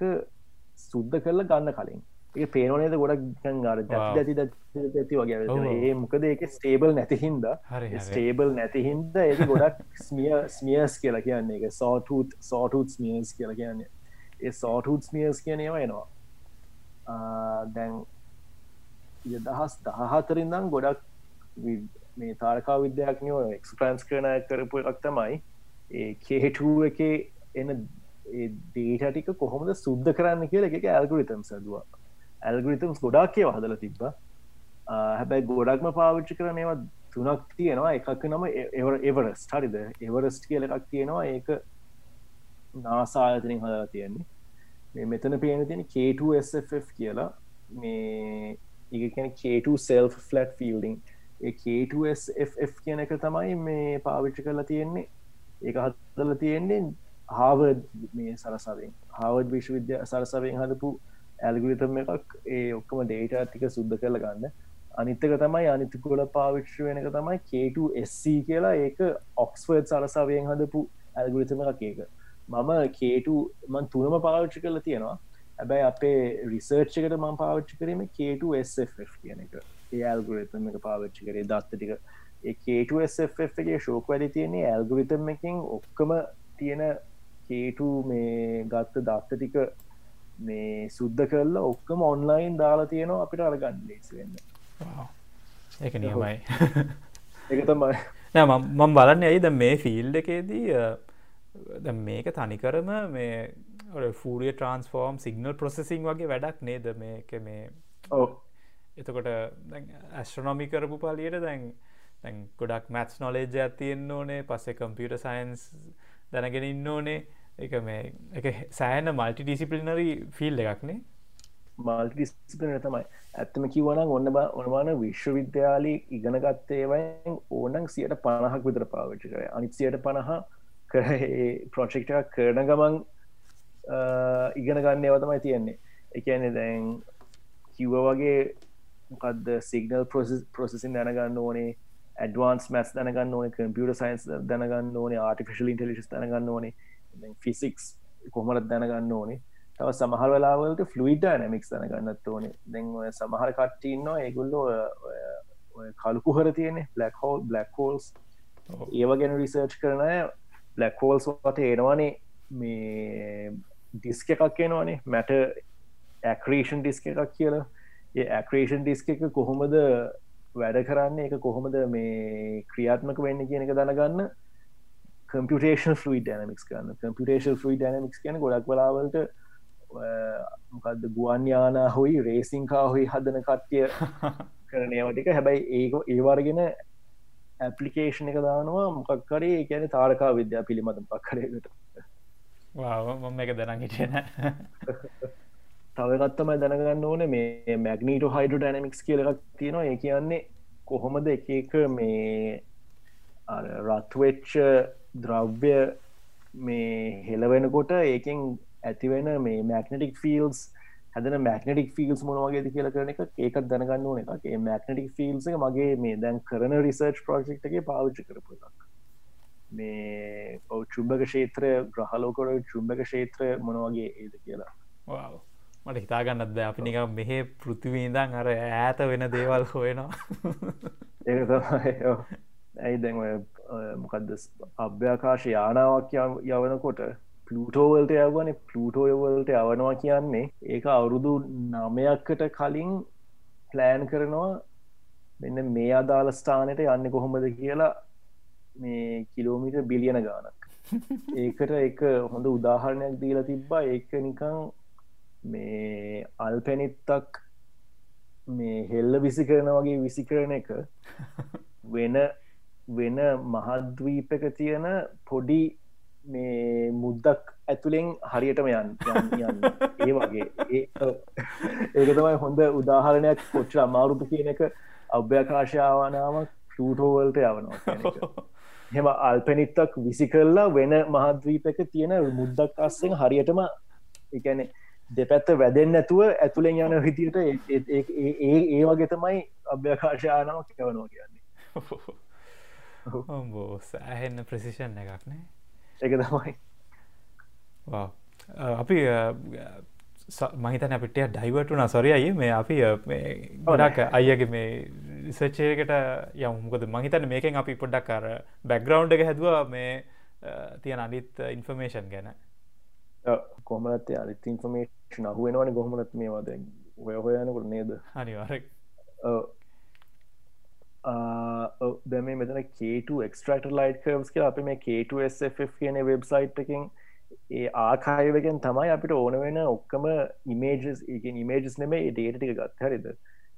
සුද්ධ කරල ගන්න කලින්. ඒ පේනවනේද ගොඩක් ගර ඇති ඇති වගේ ඒ මොකද ඒක ස්ටේබල් නැතිහින්ද ස්ටේබල් නැතිහින්ද ඒ ගොඩක් ස්මිය ස්මියස් කියලා කියන්නේ එක සෝටූත් සෝටූත් ස්මියස් කියලා කියන්නේ. ඒ සෝටූත් ස්මියස් කියනේවා එනවා දැන් දහස් දහහතරින්දම් ගොඩක් මේ තාරකා විද්‍යාඥෝ එක්ස්ප්‍රන්ස් කරන කරපු එකක් තමයි ඒ කේටුව එක එන දේටටික කොහොමද සුද්ධ කරන්න කියල එක ඇල්ගුරිතම් සදවා ඇල්ගුරිතම්ස් ගොඩක් කියව හදල තිබ්බ. හැබැයි ගොඩක්ම පාවිච්චි කරන ඒවා තුනක් තියෙනවා. එකක් නම e-, e-, එවර එවරස් හරිද? එවරස්ට කියල එකක් තියෙනවා. ඒක නාසායතනින් හදලා තියෙන්නේ. මේ මෙතන පේන තියෙන K2SF කියලා මේ ඒ කියන K2 සෙල් ෆලට් ෆිල්ඩිං K2SF කියන එක තමයි මේ පාවිච්චි කරලා තියෙන්නේ. ඒක හදල තියෙන්නේ හාවර්ඩ් මේ සරසාවෙන් හාවර්ඩ් විශ්වවිද්‍ය සරසවෙන් හදපු ඇල්ගුලිතම එකක් ඒ ඔක්කම ඩේට ටික සුද්ධ කරල ගන්න. අනිත්තක තමයි අනිතිකොල පාවිච්ෂ වෙනක තමයි K2SC කියලා ඒක ඔක්ස්වර්ඩ් සරසාවයෙන් හදපු ඇල්ගුලිතම එකක් ඒක. මම කේටු මන් තුනම පාවිච්චි කරලා තියෙනවා. හැබැයි අපේ රිසර්ච්චකට මං පාවිච්චි කිරීම කේටු කියන එක. ඒ ඇල්ගුරිතම එක පාවිච්චි කරේ. දත්ත ටික. ඒකේටු SF එකගේ ශෝක වැඩි තියන්නේ ඇල්ගුරිතම් එකින් ඔක්කම තියෙන කේටු මේ ගත්ත දත්ත ටික මේ සුද්ධ කරලා ඔක්කම ඔන්ලයින් දාලා තියෙනවා අපිට අරගන්න ලේසි වෙන්න. ඒක නියමයි. එක තමයි. මම බලන්න ඇයිද මේ ෆිල්ඩ එකේදී මේක තනිකරම මේ ෆූරිය ට්‍රන්ස්ෆෝර්ම් සිගනල් ප්‍රොසෙසිං වගේ වැඩක් නේද? මේක මේ එතකොට ඇස්ට්‍රනොමි කරපු පලියට දැන් දැන් ගොඩක් මැත්ස් නොලේජ ඇතියෙන්න්න ඕනේ පස්සේ කම්පියට සයින්ස් දැනගෙන ඉන්න ඕනේ. එක මේ එක සෑන මල්ටි ඩිසිපලිනරි ෆිල් එකක්නේ මල්ටිස්පින තමයි. ඇත්තම කිවන ඔන්න ඔනවාන විශ්වවිද්‍යාලි ඉගෙනගත්තේවයි ඕනන් සියට පණහක් විතර පාවිච්චි කර. අනිත්සියට පණහ ප්‍රොචෙක්ට කරන ගමන් ඉගෙන ගන්න ඒවතමයි තියෙන්නේ. එකන දැන් කිව්ව වගේ මොකක්ද සිගනල් පොසෙසින් දැනගන්න ඕනේ ඇඩවන්ස් මැස් දැනගන්න ඕන කම්පියට සයින්ස් දැනගන්න ඕනේ ආටිෆිශල් ඉන්ටලිස් දැනගන්න ඕනේ ෆිසික්ස් කොමරත් දැනගන්න ඕනේ? තව සමහර වෙලාවලට ෆලුයිඩ නැමික්ස් දැනගන්නත් ඕනේ. දැන් ඔය සමහර කට්ටින්නවා ඒගුල්ලෝ කලුකුහර තියෙනෙ බ්ලක් හෝල් බ්ලක් හෝල්ස් ඒව ගැන රිසර්ච් කරන බ්ලක් හෝල්ස් වට එනවානේ. මේ ඩිස්ක එකක් කියනවානේ මැට ඇක්‍රේෂන් ඩිස්ක එකක් කියලා. ඒ ඇක්‍රේෂන් ඩිස්ක එක කොහොමද වැඩ කරන්න? එක කොහොමද මේ ක්‍රියාත්මක වෙන්න කියන එක දැනගන්න කම්පියටේෂන් ෆලයි ඩනමික්ස් කරන්න. කම්පියටේෂන් ෆලයි ඩනමික්ස් කියන ගොඩක් වෙලාවලට මොකක්ද ගුවන්යාන හොයි රේසිංකා හොයි හදන කට්ටිය කරනයවටික හැබැයි ඒක ඒවාරගෙන ඇපලිකේෂන් එක දානවා. මොකක්කරේ කියන තාරකා විද්‍යා පිළිමත පක්කරයකට මම එක දැන හිටියන තවගත්තමයි දැනගන්න ඕන මේ මැගනීට හයිඩ ඩැනමික්ස් කියලක් තියෙනවා. ඒ කියන්නේ කොහොමද එක එක මේ රත්වෙච්ච ද්‍රව්‍ය මේ හෙලවෙනකොට ඒකෙන් ඇතිවෙන මේ මැක්නටික් ෆිල්ස් හැදන මැක්නටික් ෆිල්ස් මොනවගේද කියල කරන එක ඒකත් දැනගන්න ඕන එක මැක්නටික් ෆිල්ස් මගේ මේ දැන් කරන රිසර්ච් ප්‍රෝජෙක්් එක පාවිච්චි කරපුලක් මේ ඔව චුම්භක ක්ෂේත්‍රය ග්‍රහලෝකොට චුම්භක ක්ෂේත්‍රය මොනවගේ ඒද කියලා. මට හිතාගන්නත් ද අපි නික මෙහෙ පෘතිවීදන් අර ඈත වෙන දේවල් හොයනවා. ඒ ඇයි දැන් මොකක්ද අභ්‍යාකාශ යානාවක් යවනකොට පලුටෝවල්ට යවන පලුටෝයවල්ට යවනවා කියන්නේ ඒක අවුරුදු නමයක්කට කලින් ප්ලෑන් කරනවා මෙන්න මේ අදාළ ස්ථානයට යන්න කොහොමද කියලා මේ කිලෝමිට බිලියන ගානක් ඒකට එක හොඳ උදාහරණයක් දීලා තිබ්බා. ඒක නිකං මේ අල්පැනිත්තක් මේ හෙල්ල විසි කරන වගේ විසි කරන එක වෙන වෙන මහද්වීප එක තියෙන පොඩි මේ මුද්දක් ඇතුළෙන් හරියටම යන් යන්න. ඒ වගේ. ඒක තමයි හොඳ උදාහරණයක් කොච්ච අමාරුප කියන එක අභ්‍යකාශාවනාවක් ටූටෝවල්ට යවනවා හෙම අල්පැනිත්තක් විසි කරලා වෙන මහද්වීප එක තියෙන මුද්දක් අස්සෙන් හරියටම එකැනේ දෙපැත්ත වැදෙන් නැතුව ඇතුළෙන් යන හිතියට ඒ ඒ වගේ තමයි අභ්‍යකාශයානාව කියවනවා කියන්නේ. බෝ සෑහෙන්න ප්‍රසිෂන් එකක් නෑ. එක තමයි. අපි මහිතන අපිට ඩයිවටුන සොරිය අයි මේ අපි ගොඩක් අයගේ මේ රිසච්චයකට යමුකද මහිතන මේකෙන් අපි පොඩ්ඩක් කර බැක්ග්‍රවන්් එක හැදවා මේ තියෙන අනිත් ඉන්ෆර්මේෂන් ගැන. කොමලත් අනිත් ඉන්ෆර්මේෂන් අහුවෙනවන ගොහමලත් මේවාද ඔය හොයනකොට නේද අනිවාර දැම මෙතන කේට එක්ස්ට්‍රට ලයිට කර්ස් කිය අප මේ කේටF කියන වෙබ්සයිට් එකින් ඒ ආකායවකෙන් තමයි අපිට ඕන වෙන ඔක්කම ඉමේජස් එක ඉමේජස් නෙමේ ඩේට ටික ගත් හරිද?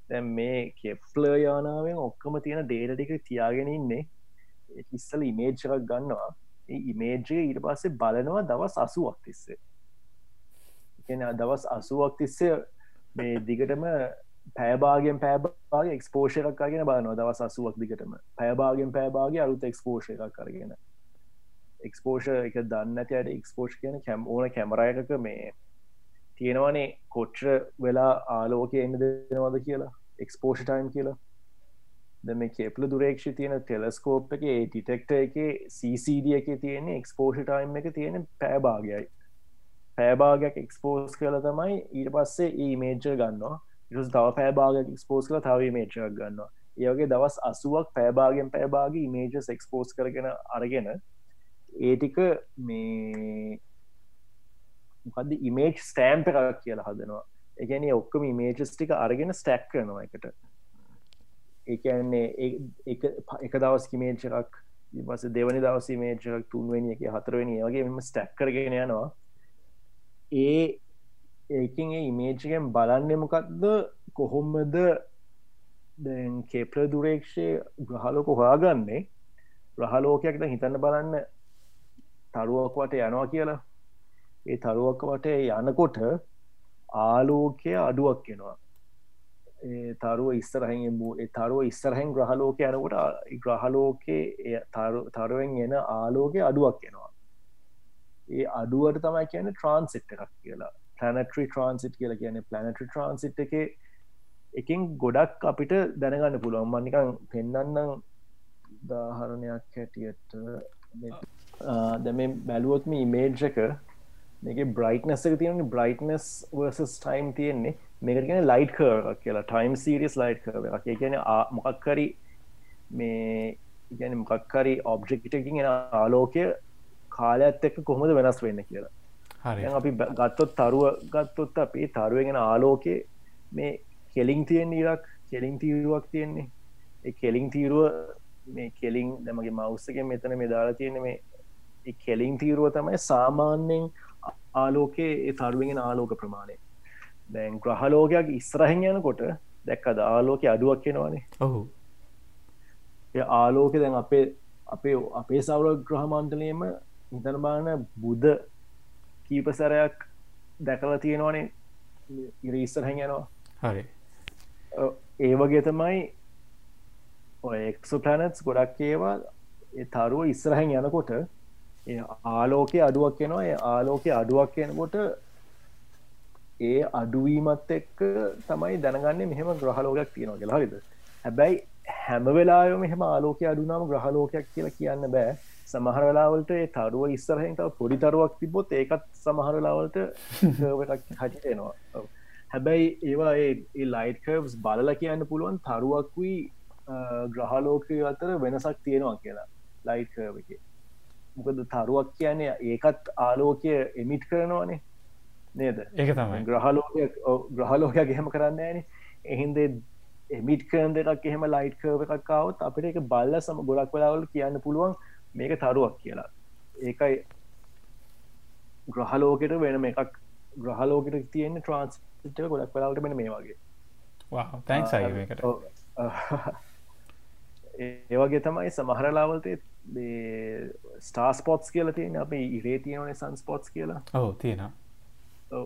දැම් මේ කෙප්ල යානාවෙන් ඔක්කම තියෙන ඩේට ටික තියාගෙන ඉන්නේ. ඉස්සල ඉමේජ්ක් ගන්නවා. ඉමේජය ඊට පස්සේ බලනවා දවස් අසුවක් තිස්සේ. එන දවස් අසුවක් තිස්සේ මේ දිගටම පෑබාගෙන් පෑබාගේ එක්ස්පෝෂ එකක් කරගෙන බලනවා දවස් අසුවක් දිගටම. පෑබාගෙන් පෑබාගේ අලුත් එක්ස්පෝෂ එකක් කරගෙන එක්ස්පෝෂ එක දන්න ඇයට එක්ස්පෝෂ් කියන කැම් ඕන කැමරයක මේ තියෙනවනේ කොච්්‍ර වෙලා ආලෝක එන්න දෙනවද කියලා එක්ස්පෝෂ ටයිම් කියලා. ද මේ කෙප්ල දුරේක්ෂ තියෙන ටෙලස්කෝප් එක ටිටෙක්ට එක CCD එක තියෙන එක්ස්පෝෂ ටයිම් එක තියෙන පෑභාගයයි පෑභාගයක් එක්ස්පෝස් කල තමයි ඊට පස්සේ ඒමේජ ගන්නවා. ඉට තව පෑභාග එක්ස්පෝස් කල තව මේචක් ගන්නවා. ඒගේ දවස් අසුවක් පෑභාගෙන් පෑභාග මේජස් එක්ස්පෝස් කරගෙන අරගෙන ඒටික මේ මොකද ඉමේජ් ස්ටෑම්ප එකක් කියලා හදනවා. එකන ඔක්කම මේජස් ටික අරගෙන ස්ටැක් කරනවා එකට. ඒන්නේ එක දවස් කිමේචරක් පස දෙවනි දවස මේචරක් තුන්වෙනි එක හතරවෙනි වගේ මෙම ස්ටැක් කරගෙන යනවා. ඒ ඒකින් ඒ ඉමේජකෙන් බලන්න මොකක්ද කොහොම්මද දැන් කේප්‍ර දුරේක්ෂය ග්‍රහලෝක හොයාගන්නේ? ග්‍රහලෝකයක්ද හිතන්න බලන්න තරුවක් වට යනවා කියලා. ඒ තරුවක් වට යනකොට ආලෝකය අඩුවක් කෙනවා තරුව ඉස්සරහෙන් තරුව ඉස්සරහෙන් ග්‍රහලෝක යනකොට ග්‍රහලෝකේ තරුවෙන් එන ආලෝකය අඩුවක් කෙනවා ඒ අඩුවට තමයි කියන ට්‍රන්සිට් එකක් කියලා. පලනට්‍රී ට්‍රන්සිට් කියලා කියන පලනට්‍රි ට්‍රන්සිට් එක එකින් ගොඩක් අපිට දැනගන්න පුළුවන්. මනිකං පෙන්නන්නම් දාහරණයක් හැටියට. දැම බැලුවොත්ම ඉමේජ් එක මේක බ්‍රයිට්නස් එක තියෙන බ්‍රයිට්නස් වර්සස් ටයිම් තියෙන්නේ. මේකගෙන ලයිට් කර් කියලා. ටයිම් සීරියස් ලයිට් කර එක කියන මොකක්කරි මේ ඉගැන මොකක්කරි ඔබ්ජෙක්ටකින් එන ආලෝකය කාලයක්ත් එක්ක කොහොමද වෙනස් වෙන්න කියලා. හරි. අපි ගත්තොත් තරුව ගත්තොත් අපේ තරුවගෙන ආලෝකය මේ කෙලින් තියෙන් ඉරක් කෙලින් තීරුවක් තියෙන්නේ. ඒ කෙලින් තීරුව මේ කෙලින් දැමගේ මවස්සක මෙතන මේ දාලා තියෙන මේ කෙලින් තීරුව තමයි සාමාන්‍යෙන් ආලෝකයේ ඒ තරුවගෙන ආලෝක ප්‍රමාණය. දැන් ග්‍රහලෝකයක් ඉස්රහෙන් යනකොට දැක්කද ආලෝක අඩුවක් කෙනවානේ ඔහු ආලෝක දැන් අපේ අපේ අපේ සවර ග්‍රහමන්තලයම ඉතනබාන බුද්ධ කීප සැරයක් දැකලා තියෙනවානේ. ඉර ඉස්සරහැන් යනවා හරි ඒ වගේ තමයි ඔය එක්සු පලනට්ස් ගොඩක් ඒවා තරුව ඉස්සරහැන් යනකොට ආලෝකය අඩුවක් කෙනවා ආලෝකය අඩුවක් කියනකොට ඒ අඩුවීමත් එක්ක තමයි දැනගන්නේ මෙහෙම ග්‍රහලෝකයක් තියෙනවා කියලා. හරිද? හැබැයි හැම වෙලායෝ මෙහෙම ආලෝකය අඩුනාම ග්‍රහලෝකයක් කියලා කියන්න බෑ සමහර වෙලාවලට ඒ තරුව ඉස්සරහෙන්ට පොඩි තරුවක් තිබොත් ඒකත් සමහර වෙලාවලට හටිතෙනවා හැබැයි ඒවා ඒ ලයිට් කර්ස් බලල කියන්න පුළුවන් තරුවක්වී ග්‍රහලෝකය අතර වෙනසක් තියෙනවා කියලා ලයිට් කර්ව එක. මොකද තරුවක් කියන්නේ ඒකත් ආලෝකය එමිට් කරනවානේ. නේද? ඒක තමයි. ග්‍රහලෝකයක් ග්‍රහලෝකයක් ගෙහම කරන්න ෑන එහින්ද එමිට කරන් දෙක් එහෙම ලයිට් කව එකක්කාවත් අපිට එක බල්ල සම ගොඩක් වෙලාවල කියන්න පුළුවන් මේක තරුවක් කියලා. ඒකයි ග්‍රහලෝකට වෙනම එකක් ග්‍රහලෝකට තියෙන ට්‍රන්ස්ට ගොඩක් වෙලාවට මෙන මේ වගේ. තැන්ක්සයිකට ඒවගේ තමයි සමහරලාවලතේ ස්ටාස් පොට්ස් කියල තියෙන අප ඉරේ තියනේ සන්ස්පොට්ස් කියලා. ඔහු තියෙනවා.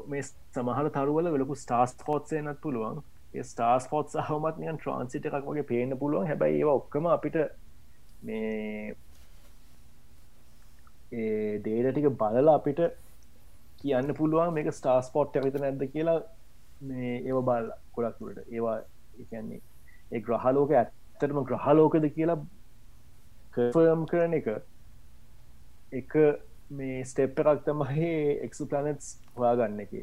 මේ සමහර තරුවල වෙලකු ස්ටාස් පෝට්සයනත් පුළුවන්. ස්ටාස් පොට් සහමත් නියන් ට්‍රන්සිට එකක් වගේ පේන පුළුවන්. හැබැයි ඒ ඔක්කම අපිට මේ ඩේට ටික බලලා අපිට කියන්න පුළුවන් මේක ස්ටාස් පොට් ඇවිත නැද්ද කියලා මේ ඒව බල් ගොඩක්තුරට ඒවා එකන්නේ ඒ ග්‍රහලෝක ඇත්තටම ග්‍රහලෝකද කියලා කර්ම් කරන එක එක මේ ස්ටෙප් එකක් තමයි එක්සු ප්ලනට්ස් හොයාගන්න එක.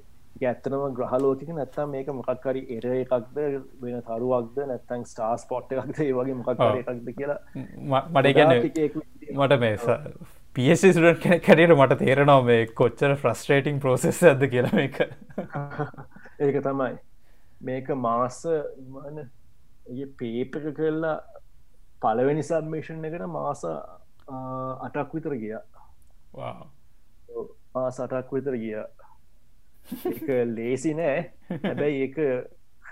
ඇත්තනම ග්‍රහලෝකික නැත්තම් මේක මොකක්කරි එර එකක්ද වෙන තරුවක්ද නැත්තං ස්ටාස් පොට් එකක්ද ඒ වගේ මොකක්කර එකක්ද කියලා මට මට මේ පිසිට කැරට මට තේරෙනවා මේ කොච්චර ෆ්‍රස්ට්‍රේටිං පෝසෙස් ඇද කියල එක ඒක තමයි. මේක මාස ඒ පේපක කරලා පලවෙනි සබ්මේෂන් එකට මාස අටක් විතර ගියා. සටක් විතර ගිය. ලේසි නෑ. හැබැයි එක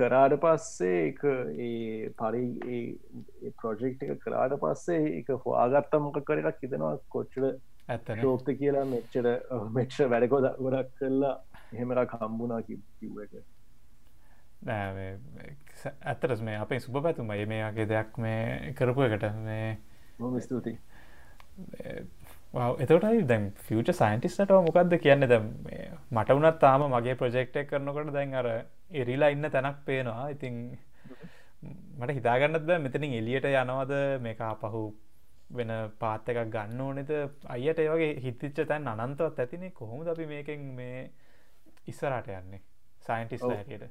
කරාට පස්සේ එක ඒ පරි ප්‍රොජෙක්් එක කරාට පස්සේ එක හවාගත්ත මොක කරක් හිතෙනවා කොච්චර ඇත ලෝක්ත කියලා මෙච්චර මෙච්ච වැඩකොද ගොඩක් කරලා එහෙමරක් හම්බුනා කිව්ව එක. ඇත්තරස් මේ අපේ සුභ පැතුම මේගේ දෙයක් මේ කරපු එකට මේ ස්තුතියි. එතටයි දැම් ෆියච සයින්ටිස්ට මොකක්ද කියන්න? දැම් මට වනත් තාම මගේ ප්‍රජෙක්්ටක් කරනකොට දැන් අර එරිලා ඉන්න තැනක් පේනවා. ඉතිං මට හිතාගන්නත් මෙතනින් එලියට යනවද? මේක පහු වෙන පාත්ත එකක් ගන්න ඕනෙද? අයියට ඒවගේ හිතිච්ච තැන් අනන්තවත් ඇතිනේ කොහොම අපි මේකෙන් මේ ඉස්සරට යන්නේ? සයින්ටිස් හැටියට.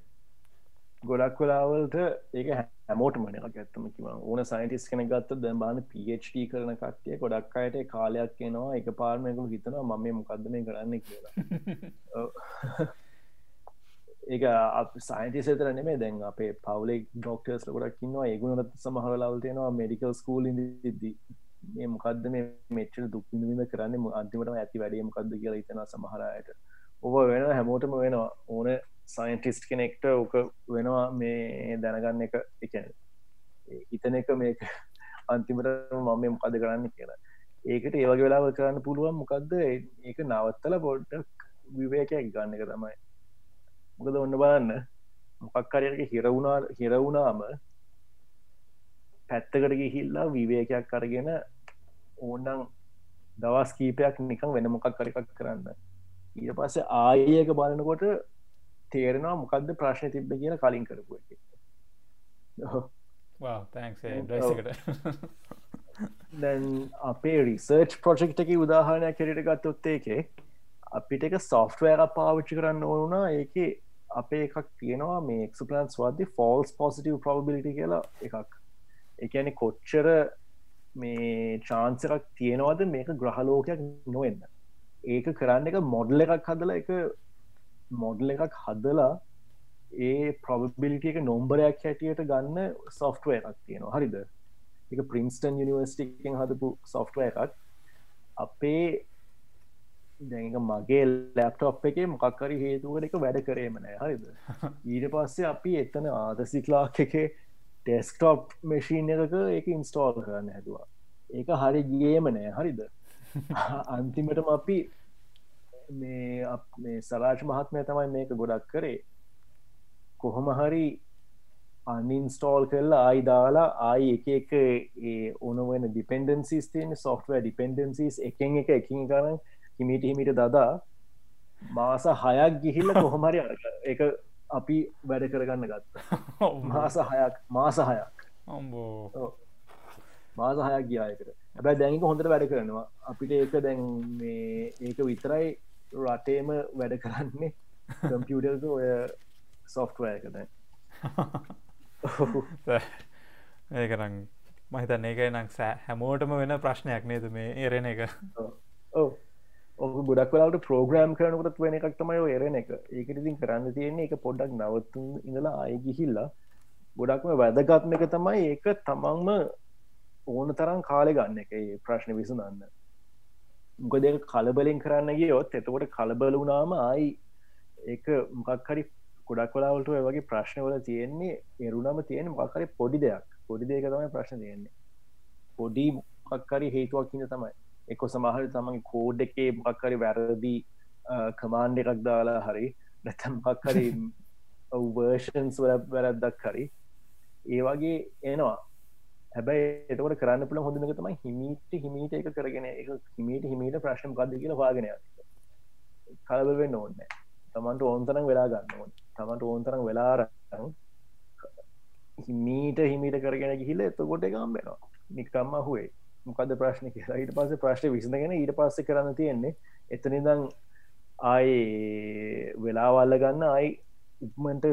ගොඩක් වෙලාවලට ඒක හැමෝට මනක් ඇත්තම කිව ඕන සයින්ටිස් කෙන ගත්ත දැම්බාන PHD කරන කට්ටිය ගොඩක් අයට කාලයක් එනවා. එක පාර්මයකු හිතනවා මම මොකක්ද මේ කරන්න කියලා ඒක අප සයින්ටිසතර නෙමේ දැන් අපේ පවලෙක් ඩොක්ටර්ස් ගොඩක්කින්නවා ඒගුණත් සමහරලාවලටයනවා මෙඩිකල් ස්කූල් ඉදදී මේ මොකක්ද මේ මෙච්චර දුක්විඳ කරන්න? අන්තිමට ඇති වැඩේ මොකක්ද කියලා හිතන සමහරයට ඔබ වෙන හැමෝටම වෙනවා. ඕන සයින්ටිස්ට් කෙනෙක්ට ඕක වෙනවා මේ දැනගන්න එක. එකන හිතන එක මේක අන්තිමට මම මොකද කරන්න කියලා. ඒකට ඒවගේ වෙලාව කරන්න පුළුවන් මොකක්ද ඒක නවත්තල පොඩ්ඩක් විවේකයක් ගන්න එක තමයි. මොකද ඔන්න බලන්න. මොකක්කරයක හිරවුණා හිරවුණාම පැත්තකට ගිහිල්ලා විවේකයක් කරගෙන ඕන්නන් දවස් කීපයක් නිකං වෙන මොකක් කරකක් කරන්න. ඊට පස්සේ ආයක බලනකොට තේරෙනවා මොකක්ද ප්‍රශ්න තිබ්බ කියන කලින් කරපු දැන් අපේ රිසර්ච් ප්‍රොජෙක්් එක උදාහරණයක් කෙරට ගත්තොත් ඒකේ අපිට එක සොෆ්ටවෑර පාවිච්චි කරන්න ඕනුනා ඒක අපේ එකක් තියෙනවා මේ එක්ස්පලන්ස් වද්දි ෆෝල්ස් පොසිටව ප්‍රබිලිටි කියලා එකක්. එකන කොච්චර මේ චාන්සරක් තියෙනවද මේක ග්‍රහලෝකයක් නොවෙන්න. ඒක කරන්න එක මොඩල් එකක් හදල එක මොඩල් එකක් හදලා ඒ ප්‍රබිලිට එක නොම්බරයක් හැටියට ගන්න සොෆ්ටව එකක් තියෙනවා. හරිද? එක ප්‍රින්ස්ටන් යනිවර්ස්ටිකෙන් හදපු සොෆ්ටව එකක්. අපේ දැක මගේ ලැප්ටොප් එක මොකක්කරි හේතුකට එක වැඩ කරේමනෑ හරිද? ඊට පස්සේ අපි එතන ආදසික්ලාක් එක ටෙස්ක්ටොප් මැශීන් එකක එක ඉන්ස්ටෝල් කරන්න හැතුවා ඒක හරි ගියේම නෑ. හරිද? අන්තිමටම අපි මේ සරාජ් මහත්මය තමයි මේක ගොඩක් කරේ. කොහොම හරි අනින්ස්ටෝල් කරලා ආයි දාලා ආයි එක එක ඒ ඕනවෙන ඩිපෙන්ඩන්සිස් තියෙන සොෆ්ටවෑ ඩිපෙන්ඩන්සිස් එකෙන් එක එකින් කරන්න හිමිට හිමිට දදා මාස හයක් ගිහිල්ල කොහොමරි එක අපි වැඩ කරගන්න ගත්ත. මාස හයක් මාස හයක්. මාස හයක් ගියායකට හැබැයි දැනික හොඳට වැඩ කරනවා. අපිට ඒක දැන් මේ ඒක විතරයි රටේම වැඩ කරන්නේ කම්පියුටර්ක ඔය සොෆ්ටවෑකද ඒකරං මහිතන්න ඒක නම් සෑ හැමෝටම වෙන ප්‍රශ්නයක් නේද මේ ඒරෙන එක? ඕ ඔ ගොඩක් වෙලාට ප්‍රෝග්‍රම් කරනකට වෙන එකක් තමයි එරෙන එක. ඒකටිතින් කරන්න තියෙන්නේ එක පොඩ්ඩක් නවත්තුන් ඉඳලා අය ගිහිල්ලා ගොඩක්ම වැදගත්ම එක තමයි ඒක තමන්ම ඕන තරම් කාලෙ ගන්න එක ප්‍රශ්න විසඳන්න. මොක දෙක කලබලින් කරන්න ගියොත් එතකොට කලබල වුනාම ආයි ඒක මොකක් හරි ගොඩක් වෙලාවලට වගේ ප්‍රශ්නවල තියෙන්නේ එරුණම තියෙන මොකක්හරි පොඩි දෙයක්. පොඩි දෙක තමයි ප්‍රශ්න තියෙන්නේ. පොඩි මොකක්කරි හේතුවක් ඉන්න තමයි. එක සමහර තමන් කෝඩ් එකේ මක්කරි වැරදි කමාන්්ඩ එකක් දාලා හරි නැතම් මක්කරි වර්ෂන්ස් වැරද්දක් හරි. ඒ වගේ එනවා. හැබැයි එතකට කරන්න පුළ හොඳනක තමයි හිමීට හිමීට එක කරගෙන එක හිමීට හිමීට ප්‍රශ්න ගද කියලා වාගෙන කලබවෙන්න ඕන්න තමන්ට ඕන්තරම් වෙලා ගන්න ඕන්. තමන්ට ඕන්තරම් වෙලාරන්න හිමීට හිමීට කරගෙන ගිහිල එතකොට එකම් වෙනවා. නිකම්ම හුවේ මොකද ප්‍රශ්න කියලා. ඊට පස්ස ප්‍රශ්න විසඳගෙන ඊට පස්ස කරන්න තියෙන්නේ එතනිදං ආය වෙලාවල්ල ගන්න අයි ඉක්මට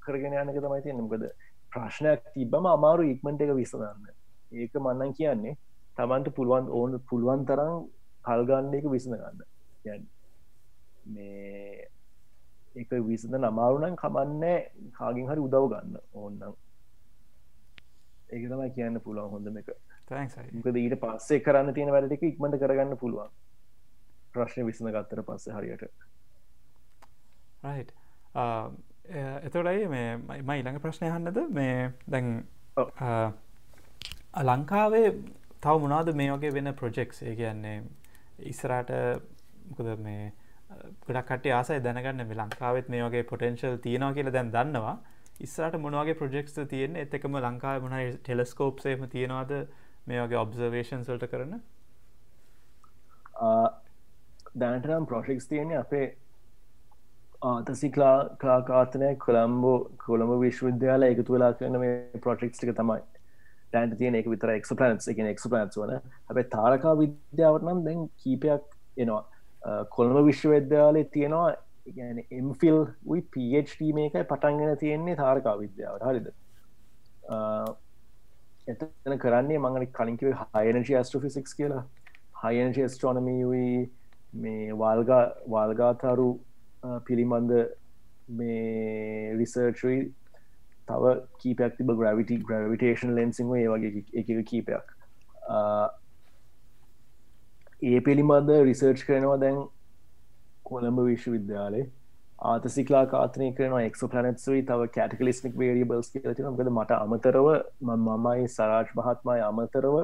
කරගෙන යනක තමයි තියෙන මොකද ප්‍රශ්නයක් තිබම අමාරු ඉක්මට එක විසඳන්න. ඒක මන්නන් කියන්නේ තමන්ට පුළුවන් ඕන පුළුවන් තරම් කල්ගන්න එක විසඳ ගන්න. මේ එක විසඳ නමාරුණන් කමන්නේ කාගින් හරි උදව් ගන්න ඕන්නම් ඒක තමයි කියන්න පුළුවන් හොඳම එක. මොකද ඊට පස්සේ කරන්න තියෙන වැඩටික ඉක්මට කරගන්න පුළුවන්. ප්‍රශ්න විසන ගත්තර පස්සේ හරියට. එතොටයි මේ මයි ඊළඟ ප්‍රශ්නය හන්නද මේ දැන් ලංකාවේ තව මොනාද මේ වගේ වෙන ප්‍රොජෙක්ස් ඒ කියන්නේ ඉස්සරට මොකද මේ ගොඩක් කට ආසයි දැනගන්න මේ ලංකාවෙත් මේ වගේ පොටෙන්ශල් තියෙනවා කියලා දැන් දන්නවා. ඉස්සරට මොනවගේ ප්‍රජෙක්ස් තියෙන එතකම ලංකාව මොනයි ටෙලස්කෝප්සේම තියෙනවාද මේ වගේ ඔබ්සර්වේෂන් සල්ට කරන? දැනටනම් ප්‍රොෆෙක්ස් තියෙන අපේ ආතසිකලා කලාකාතනය කොළම්බෝ කොළඹ විශ්වවිද්‍යාල එකතු වෙලා කරන මේ ප්‍රොටෙක්ස්ටික තමයි. ටන්ට තියෙන එක විතර එක් පලන්ස් එක එක් පලන්ස් වන හැබයි තාරකා විද්‍යාවට නම් දැන් කීපයක් එනවා. කොළඹ විශ්වවිද්‍යාලය තියෙනවා එම්ෆිල් වයි පට මේකයි පටන්ගෙන තියෙන්නේ තාරකා විද්‍යාවට. හරිද? එතන කරන්නේ මඟන කලින්කිව හයනජි ඇස්ට්‍රෆිසික්ස් කියලා. හයනජි ස්ට්‍රෝනමීයි මේ වාල්ගා වාල්ගාතරු පිළිබඳ මේ රිසර්චරි තව කීපයක් තිබ ග්‍රවිට ග්‍රවිටේෂන් ලෙන්සිංහ ඒ වගේ එක කීපයක්. ඒ පිළිබඳ රිසර්ච් කරනවා දැන් කොළඹ විශ්වවිද්‍යාලේ. ආතසිකලා කාතනය කරන එක් පලනත්සයි තව කැටකලිස්මික් වේරියබල්ස් කියලති මකද මට අමතරව මමයි සරාජ් මහත්මය අමතරව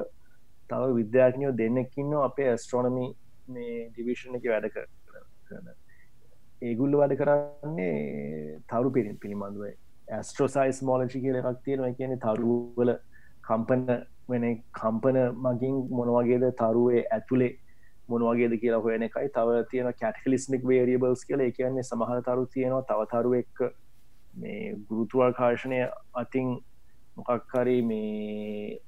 තව විද්‍යාඥයෝ දෙන්නෙක්කින්න අපේ ඇස්ට්‍රෝනමි මේ ඩිවිෂණ එක වැඩ කරන. ඒගුල්ල වැඩ කරන්නේ තරු පිරින් පිළිබඳුව. ඇස්ට්‍රෝසයිස් මෝලජි කියල එකක් තියෙනවා. කියන තරුවල කම්පන වෙන කම්පන මගින් මොනවගේද තරුවේ ඇතුළේ මොනවගේද කියලා හොයන එකයි. තව තියෙන කැටකලිස්මික් වේරියබල්ස් කියල. කියන්නේ සමහර තරු තියෙනවා තවතරු එක්ක මේ ගුරුතුවර්කාශනය අතින් මොකක්හරි මේ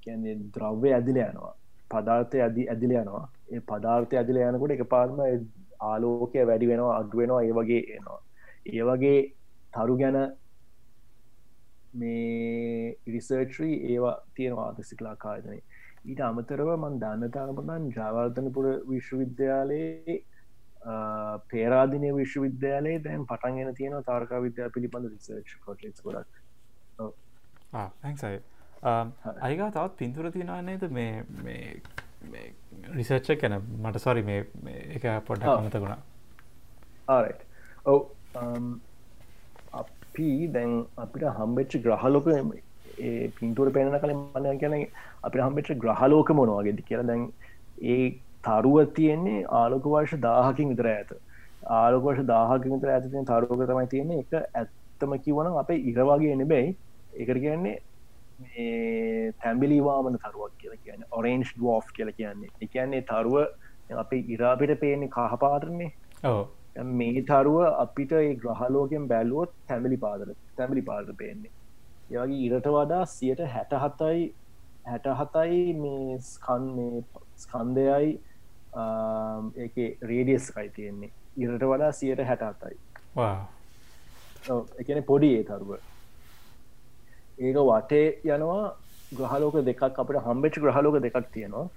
කියන්නේ ද්‍රව්‍ය ඇදිල යනවා. පදාර්ථය ඇදි ඇදිල යනවා. ඒ පදාර්ථය ඇදිල යනකොට එක පාර්ම ආලෝකය වැඩි වෙනවා අඩු වෙනවා ඒ වගේ එනවා. ඒ වගේ තරු ගැන මේ රිසර්චරී ඒවා තියෙනවා ආදසිකලා කායතනය ඊට අමතරව මන් දන්නතාරමතන් ජාවර්තනපුර විශ්වවිද්‍යාලයේ පේරාදිනය විශ්වවිද්‍යාලයේ දැන් පටන්ගෙන තියෙන තාර්කා විද්‍යා පිළිබඳ රිසර්ච් පොටෙක් ගොඩක්. ඇසයි අයිගා තවත් පින්තුර තියෙනන්නේද මේ රිසර්ච්ච කැන මට සොරි මේ එක පොඩ්ඩ අමතකුණා ආරයි් ඔව අපි දැන් අපිට හම්බෙච්ච ග්‍රහලෝක පින්තුර පේන කලින් මන ගැන අපි හම්බෙච්ච ග්‍රහලෝක මොනවාගෙද කියලා. දැන් ඒ තරුව තියෙන්නේ ආලෝක වර්ෂ දාහකින් විතර ඇත ආලෝක වර්ෂ දාහකින් විතර ඇතිතින් තරුවක තමයි තියෙන්නේ. එක ඇත්තම කිවන අපේ ඉරවාගේ නෙබැයි එකට කියන්නේ තැම්බිලිවාමන තරුවක් කියලා කියන ඔරේන්ජ් ඩෝෆ් කියල කියන්නේ. එකන්නේ තරුව අපි ඉරාපිට පේන්නේ කහපාතරන්නේ මේ තරුව අපිට ඒ ග්‍රහලෝකෙන් බැලුවොත් තැමිලි පාදර තැමිලි පාද පේන්නේ යගේ ඉරට වඩා සියට හැට හතයි හැට හතයි මේ ස්කන් මේ ස්කන්දයයි ඒක රේඩියස් කයි තියෙන්නේ. ඉරට වඩා සියට හැට හතයි එකන පොඩි ඒ තරුව. ඒක වටේ යනවා ග්‍රහලෝක දෙකක් අපට හම්බෙච් ග්‍රහලෝක දෙකක් තියෙනවා.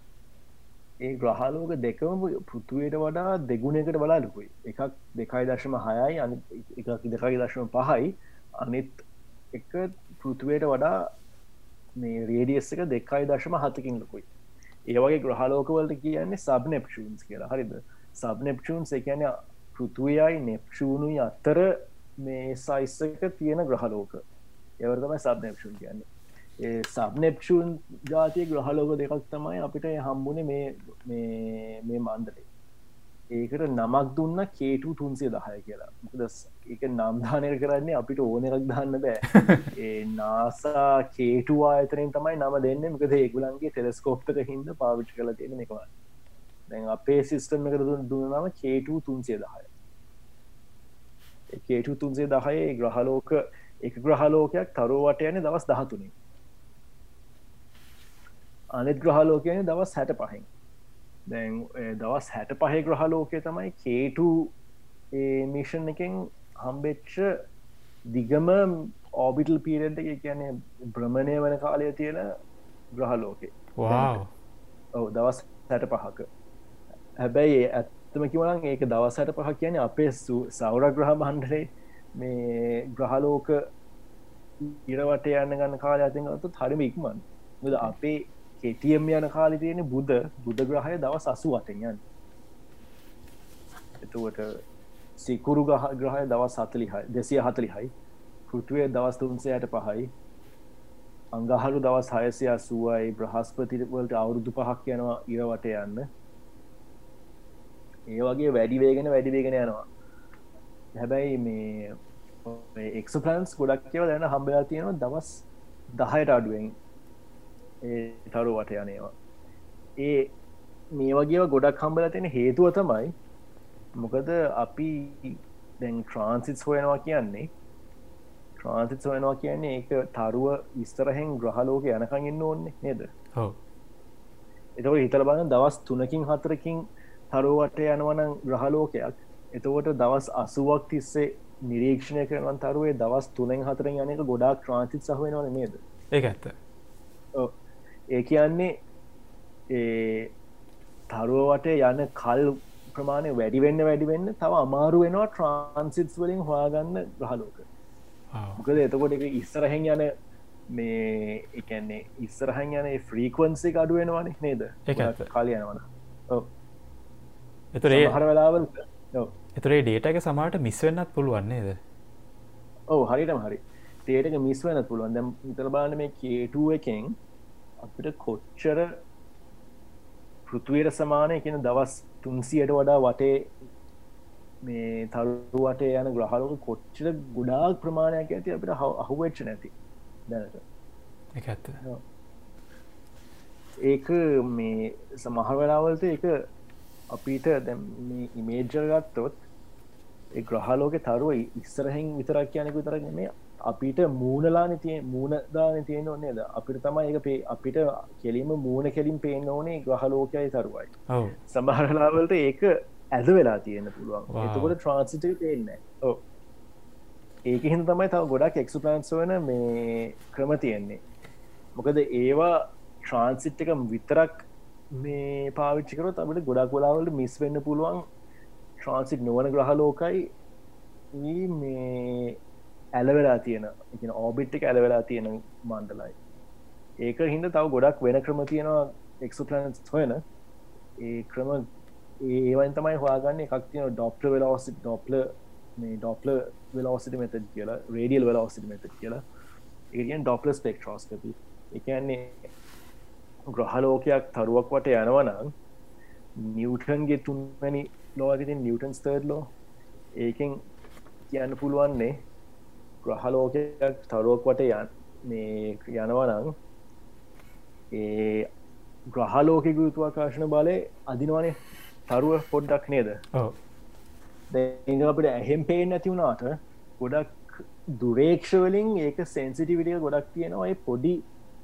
ඒ ග්‍රහලෝක දෙකම පෘතුවයට වඩා දෙගුණයකට බලාලුකුයි. එකක් දෙකයි දර්ශම හයයි අනි එක දෙකයි දර්ශම පහයි. අනිත් එක පෘතුවයට වඩා මේ රේඩියස් එක දෙකයි දර්ශම හතකින් ලොකුයි. ඒවගේ ග්‍රහලෝකවලට කියන්නේ සබ් නෙප්ෂූන්ස් කියලා. හරිද? සබ් නෙප්ෂූන්ස් එකන පෘතුවයයි නෙප්ෂූනුයි අත්තර මේ සයිස්සක තියෙන ග්‍රහලෝක. එවරතමයි සබ්නප්ෂන් කියන්නේ. ඒ සබ්නෙප්ෂූන් ජාතිය ග්‍රහලෝක දෙකක් තමයි අපිට හම්බුණේ මේ මේ මන්දරේ ඒකට නමක් දුන්න කේටු තුන්සේ දහය කියලා. මොකද එක නම්ධානය කරන්නේ අපිට ඕන එකක් දන්න බෑ. ඒ නාසා කේටුවා අතරෙන් තමයි නම දෙන්න. මකද ඒගුලන්ගේ ටෙලස්කෝප්තක හින්ද පාවිච්ච කල තියෙන එකවා දැන් අපේ සිිස්ටම් එක දුන්න දුන්නම කේටු තුන්සේ දහය. කේටු තුන්සේ දහය ග්‍රහලෝක එක ග්‍රහලෝකයක් තරුවට යන දවස් දහතුනේ අනෙත් ග්‍රහලෝකයන දවස් හැට පහෙන් දැන් දවස් හැට පහේ ග්‍රහලෝකය තමයි කේටු මිෂන් එකෙන් හම්බෙච්ච දිගම ඕබිටල් පීරෙන්ට එක කියන්නේ බ්‍රමණය වන කාලය තියෙන ග්‍රහලෝකේ ඔව දවස් හැට පහක හැබැයි ඇත්තම කිවලන් ඒක දවසට පහ කියන අපේ සෞර ග්‍රහ බන්ඩරේ මේ ග්‍රහලෝක ඉරවට යන්න ගන්න කාල අතින් අතු හරිම ඉක්මන්. මුද අපේ කෙටියම් යන කාලි තියෙන බුද්ධ බුද්ධ ග්‍රහය දව සසු අතයන් එතුවට සිකුරු ගහ ග්‍රහය දවස් හතලිහයි දෙසිය හතලිහයි. පෘතුවය දවස් තුන්සයට පහයි අංගහරු දවස් හයසය අසුවයි. බ්‍රහස්පතිවලට අවුරුදු පහක් යනවා ඉරවට යන්න. ඒ වගේ වැඩිවේගෙන වැඩිවේගෙන යනවා. හැබැයි මේ එක්ස පලන්ස් ගොඩක් කියව දැන හම්බලා තියෙනවා දවස් දහයට අඩුවෙන් ඒ තරු වට යනේවා ඒ මේ වගේ ගොඩක් හම්බල තියෙන හේතුව තමයි මොකද අපි දැන් ට්‍රන්සිස් හොයනවා කියන්නේ ට්‍රන්සිස් හොයනවා කියන්නේ ඒක තරුව විස්තරහෙන් ග්‍රහලෝක යනකං ඉන්න ඕන්නේ නේද? එතක හිතල බලන්න දවස් තුනකින් හතරකින් තරුවට යනවන ග්‍රහලෝකයක් එතකොට දවස් අසුවක් තිස්සේ නිරීක්ෂණය කරන තරුවේ දවස් තුනෙන් හතරෙන් යනක ගොඩක් ක්‍රාන්තිත් සහවෙනවන නේද? ඒ ඇත්ත. ඒ කියන්නේ ඒ තරුවට යන කල් ප්‍රමාණය වැඩිවෙන්න වැඩිවෙන්න තව අමාරු වෙනවා ට්‍රන්සිටස් වලින් හොයාගන්න ග්‍රහලෝක මොකද එතකොට එක ඉස්සරහෙන් යන මේ එකන්නේ ඉස්සරහන් යන ෆ්‍රීකවන්සේ අඩුවෙනවානේ නේද? ඒ කාලය යනවන එතුරේ හර වෙලාවල් එතුරේ ඩේට එක සමාට මිස්වෙන්නත් පුළුවන්නේද ඔව හරිටම හරි. තේටක මිස් වෙන පුළුවන්. දැම් ඉතලබාන මේ කේටුව එකෙන් අපිට කොච්චර පෘතුවයට සමානය කියෙන දවස් තුන්සියට වඩා වටේ මේ තරුවට යන ග්‍රහලෝක කොච්චර ගොඩාක් ප්‍රමාණයක් ඇති අපිට අහුවච්ච නැති දැනට. ඇත්ත. ඒක මේ සමහර වෙලාවලට එක අපිට දැ ඉමේජර් ගත්තොත් ඒ ග්‍රහලෝක තරුව ඉස්සරහෙන් විතරක් කියනෙක විතරක් මේ අපිට මූුණලාන තිය මූුණදාන තියෙන ඕන්නේද අපිට තමයි එක පේ අපිට කෙලීම මූුණ කෙලින් පේෙන් ඕනේ ග්‍රහලෝකයයි තරුවයි. සමහරලාවලට ඒක ඇද වෙලා තියෙන පුළුවන්. එතකොට ට්‍රන්සිට පේන්න ඒක හින් තමයි තව ගොඩක් එක්සු ප්ලන්ස් වන මේ ක්‍රම තියෙන්නේ. මොකද ඒවා ට්‍රන්සිට් එක විතරක් මේ පාවිච්චිකරොත් අපට ගොඩක් ගොලාවලට මිස් වෙන්න පුළුවන්. ට්‍රන්සිට් නොවන ග්‍රහලෝකයි මේ ඇලවෙලා තියෙන ඉ ඕබිට්ක ඇලවෙලා තියෙන මණ්ඩලයි. ඒක හින්ද තව ගොඩක් වෙන ක්‍රම තියෙනවා එක්සපලන්ස් හොයන. ඒ ක්‍රම ඒවන් තමයි හවාගන්න එකක් තියන ඩොප්ල වෙලාසි ඩොප්ල මේ ඩොප්ල වෙලාසිට මෙත කියලා රේඩියල් වෙලාසිට මෙත කියලා. ඒගෙන් ඩොප්ල ස්පෙක්ට්‍රෝස්කපි එකන්නේ ග්‍රහලෝකයක් තරුවක් වට යනවනම් නිියවටන්ගේ තුන්වැනි ලෝගතින් නිියටන් ස්තර්ඩ් ලෝ ඒකෙන් කියන්න පුළුවන්නේ ග්‍රහලෝකයක් තරුවක් වට යන් මේ යනවනං ඒ ග්‍රහලෝක ගුතුවාකාශන බලය අදිනවානේ. තරුව පොඩ්ඩක් නේද? අපට ඇහෙම් පේෙන් නැති වුණාට ගොඩක් දුරේක්ෂවලින් ඒක සෙන්සිටිවිටිය ගොඩක් තියෙනවා. ඒ පොඩි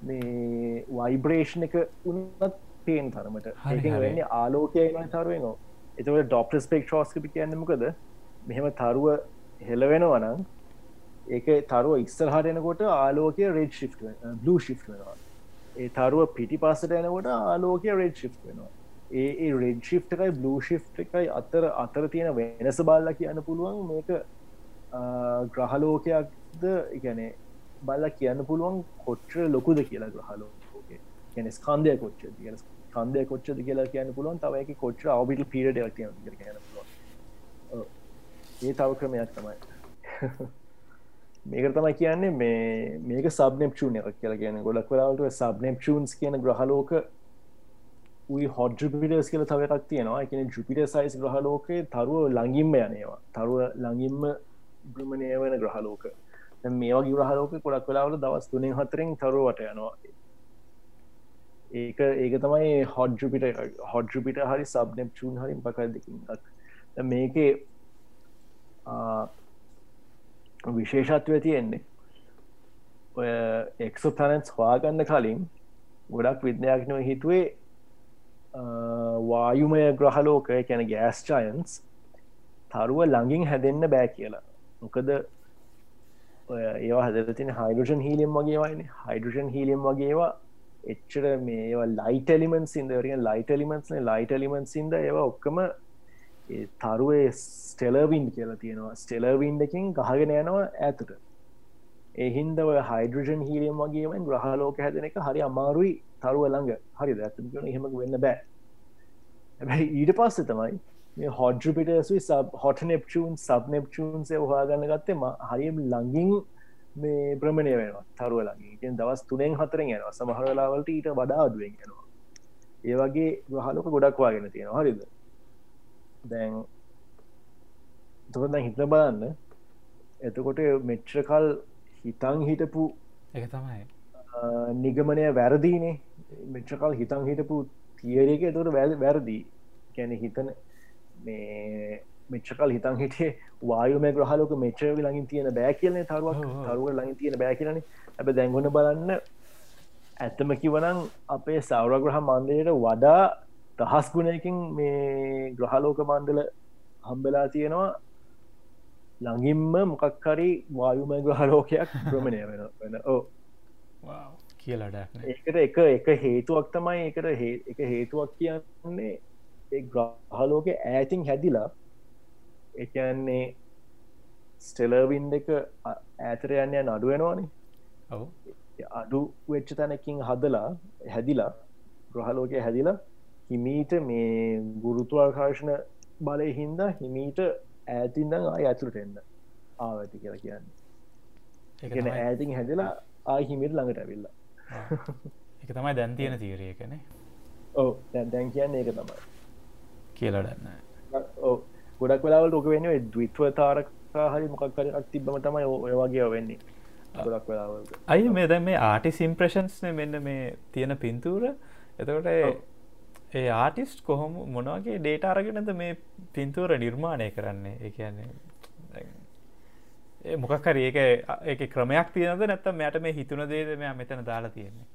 මේ වයිබ්‍රේෂණ එක උනත් පේන් තරමට. වෙන්න ආලෝකය තරුවෙනවා එතවට ඩොප්ට ස්පෙක් ෝස්කපි කියන්නමකද මෙහෙම තරුව හෙලවෙනවනං ඒක තරුව ඉස්සරහට එනකොට ආලෝකය රෙඩ් ශි් බ්ලූ ශි් වෙනවා. ඒ තරුව පිටි පස්සට එනකොට ආලෝකය රෙඩ් ශි් වෙනවා. ඒ රෙඩ් ශි් එකයි බ්ලූ ශි් එකයි අතර අතර තියෙන වෙනස බල්ල කියන්න පුළුවන් මේක ග්‍රහලෝකයක්ද? ඉගැනේ බල්ල කියන්න පුළුවන් කොච්චර ලොකුද කියලා ග්‍රහලෝකේ ගැන ස්කන්දය කොච්ච කියන කන්දය කොච්චද කියලා කියන්න පුළුවන්. තවයික කොච්චර අවබිට පිරට ක් කියන්න පුළුවන්. ඒ තව ක්‍රමයක් තමයි. මේක තමයි කියන්නේ මේ මේක සබ්නෙප්චූන් එක කියලා කියන ගොඩක් වෙලාවට සබ්නෙප්චූන්ස් කියන ග්‍රහලෝක උයි හොඩ ජුපිටස් කියල තව එකක් තියෙනවා. එකන ජුපිට සයිස් ග්‍රහලෝකයේ තරුව ලඟින්ම යනවා. තරුව ලඟින්ම බ්‍රමණය වෙන ග්‍රහලෝක මේවා ගිරහලෝක ගොඩක් වෙලාවට දවස් තුනෙන් හතරෙන් තරුවට යනවා. ඒක ඒක තමයි හොඩ ජුපිට හොඩ ජුපිට හරි සබ්නෙප්චූන් හරින් පකල් දෙකින් මේකේ විශේෂත්වය තියෙන්නේ. ඔය එක්සෝ පැනන්ස් හවාගන්න කලින් ගොඩක් විද්‍යාඥව හිතුවේ වායුමය ග්‍රහලෝක කැන ගෑස් චයන්ස් තරුව ළඟින් හැදෙන්න්න බෑ කියලා. මොකද ඒවා හදතින හයිඩරෂන් හීලියම් වගේ වයින හයිඩරෂන් හීලියම් වගේවා එච්චර මේවා ලයිට එලිමෙන්ස් ඉද රිය ලයිට එලිමෙන්ස් ලයිට එලිමෙන්ස් ඉද ඒවා ඔක්කම තරුවේ ස්ටෙලවින් කියලා තියෙනවා. ස්ටෙලවින් එකින් ගහගෙන යනවා ඇතට එහින්දව හයිඩරජන් හීලියම් වගේෙන් ග්‍රහලෝක හැදන එක හරි අමාරුයි තරුව ළඟ. හරි ඇතම කන හෙම වෙන්න බෑ. ඇැයි ඊට පස්ස තමයි මේ හොඩ්ජපිට සබ හොට නෙප්චූන් සබ් නෙප්චූන්සේ හවාගන්න ගත්තේ හරිම ලඟින් මේ ප්‍රමණය වෙනවා තරුව ලඟින් දවස් තුනෙන් හතරෙන් යනවා. සමහරලාවලට ඊට වඩා අඩුවෙන් යනවා. ඒ වගේ ග්‍රහලෝක ගොඩක් වාගෙන තියෙනවා. හරිද? දැන් තොක දැන් හිතන බලන්න. එතකොට මෙච්්‍රකල් හිතන් හිටපු එක තමයි. නිගමනය වැරදිනේ. මෙච්්‍රකල් හිතන් හිටපු තියරක තොට වැල් වැරදි. කැන හිතන මේ මෙච්චකල් හිතන් හිටේ වායුම ග්‍රහලෝක මෙච්චර ලඟින් තියෙන බෑ කියලන තරුවක්. තරුව ලඟින් තියෙන බෑ කියලන. ඇබ දැංගොන බලන්න ඇත්තම කිවනං අපේ සෞරග්‍රහ මන්දයට වඩා දහස් ගුණයකින් මේ ග්‍රහලෝක මණ්ඩල හම්බලා තියෙනවා. ළඟින්ම මොකක්කරි වායුම ග්‍රහලෝකයක් ප්‍රමණය වෙන වෙන ඕ කියලට ඒකට එක එක හේතුවක් තමයි එකට එක හේතුවක් කියන්නේ ග්‍රහලෝක ඈතින් හැදිලා එකන්නේ ස්ටෙලර්වින්් එක ඇතර යන්නය නඩුවෙනවානේ අඩු වෙච්ච තැනකින් හදලා හැදිලා ග්‍රහලෝකය හැදිලා හිමීට මේ ගුරුතුවාකාශන බලය හින්දා හිමීට ඇතින්දං ආය ඇතුළට එන්න ආවඇති කියලා කියන්න. එකන ඇතින් හැදලා ආය හිමිට ළඟට ඇවිල්ලා. එක තමයි දැන් තියෙන තීරය කනේ ඕ දැන් කියන්න ඒක තමයි. කියලටන්න ඕ ගොඩක් වෙලාවල් ෝක වෙන දවිත්ව තාරකා හරි මොකක් කර තිබම තමයි ඔය වගේ වෙන්නේ. ගොඩක් වෙලාවල් අයි මේ දැ මේ ආටි සිම්ප්‍රශන්ස්න මෙන්න මේ තියෙන පින්තූර. එතකොට ඒ ආටිස්ට් කොහොම මොනවගේ ඩේට අරගෙනද මේ පින්තූර නිර්මාණය කරන්නේ? ඒ කියන්නේ මොකක්හරි ඒක ඒක ක්‍රමයක් තියනද නැත්තම් මයට මේ හිතුන දේද මෙයා මෙතන දාලා තියෙන්නේ?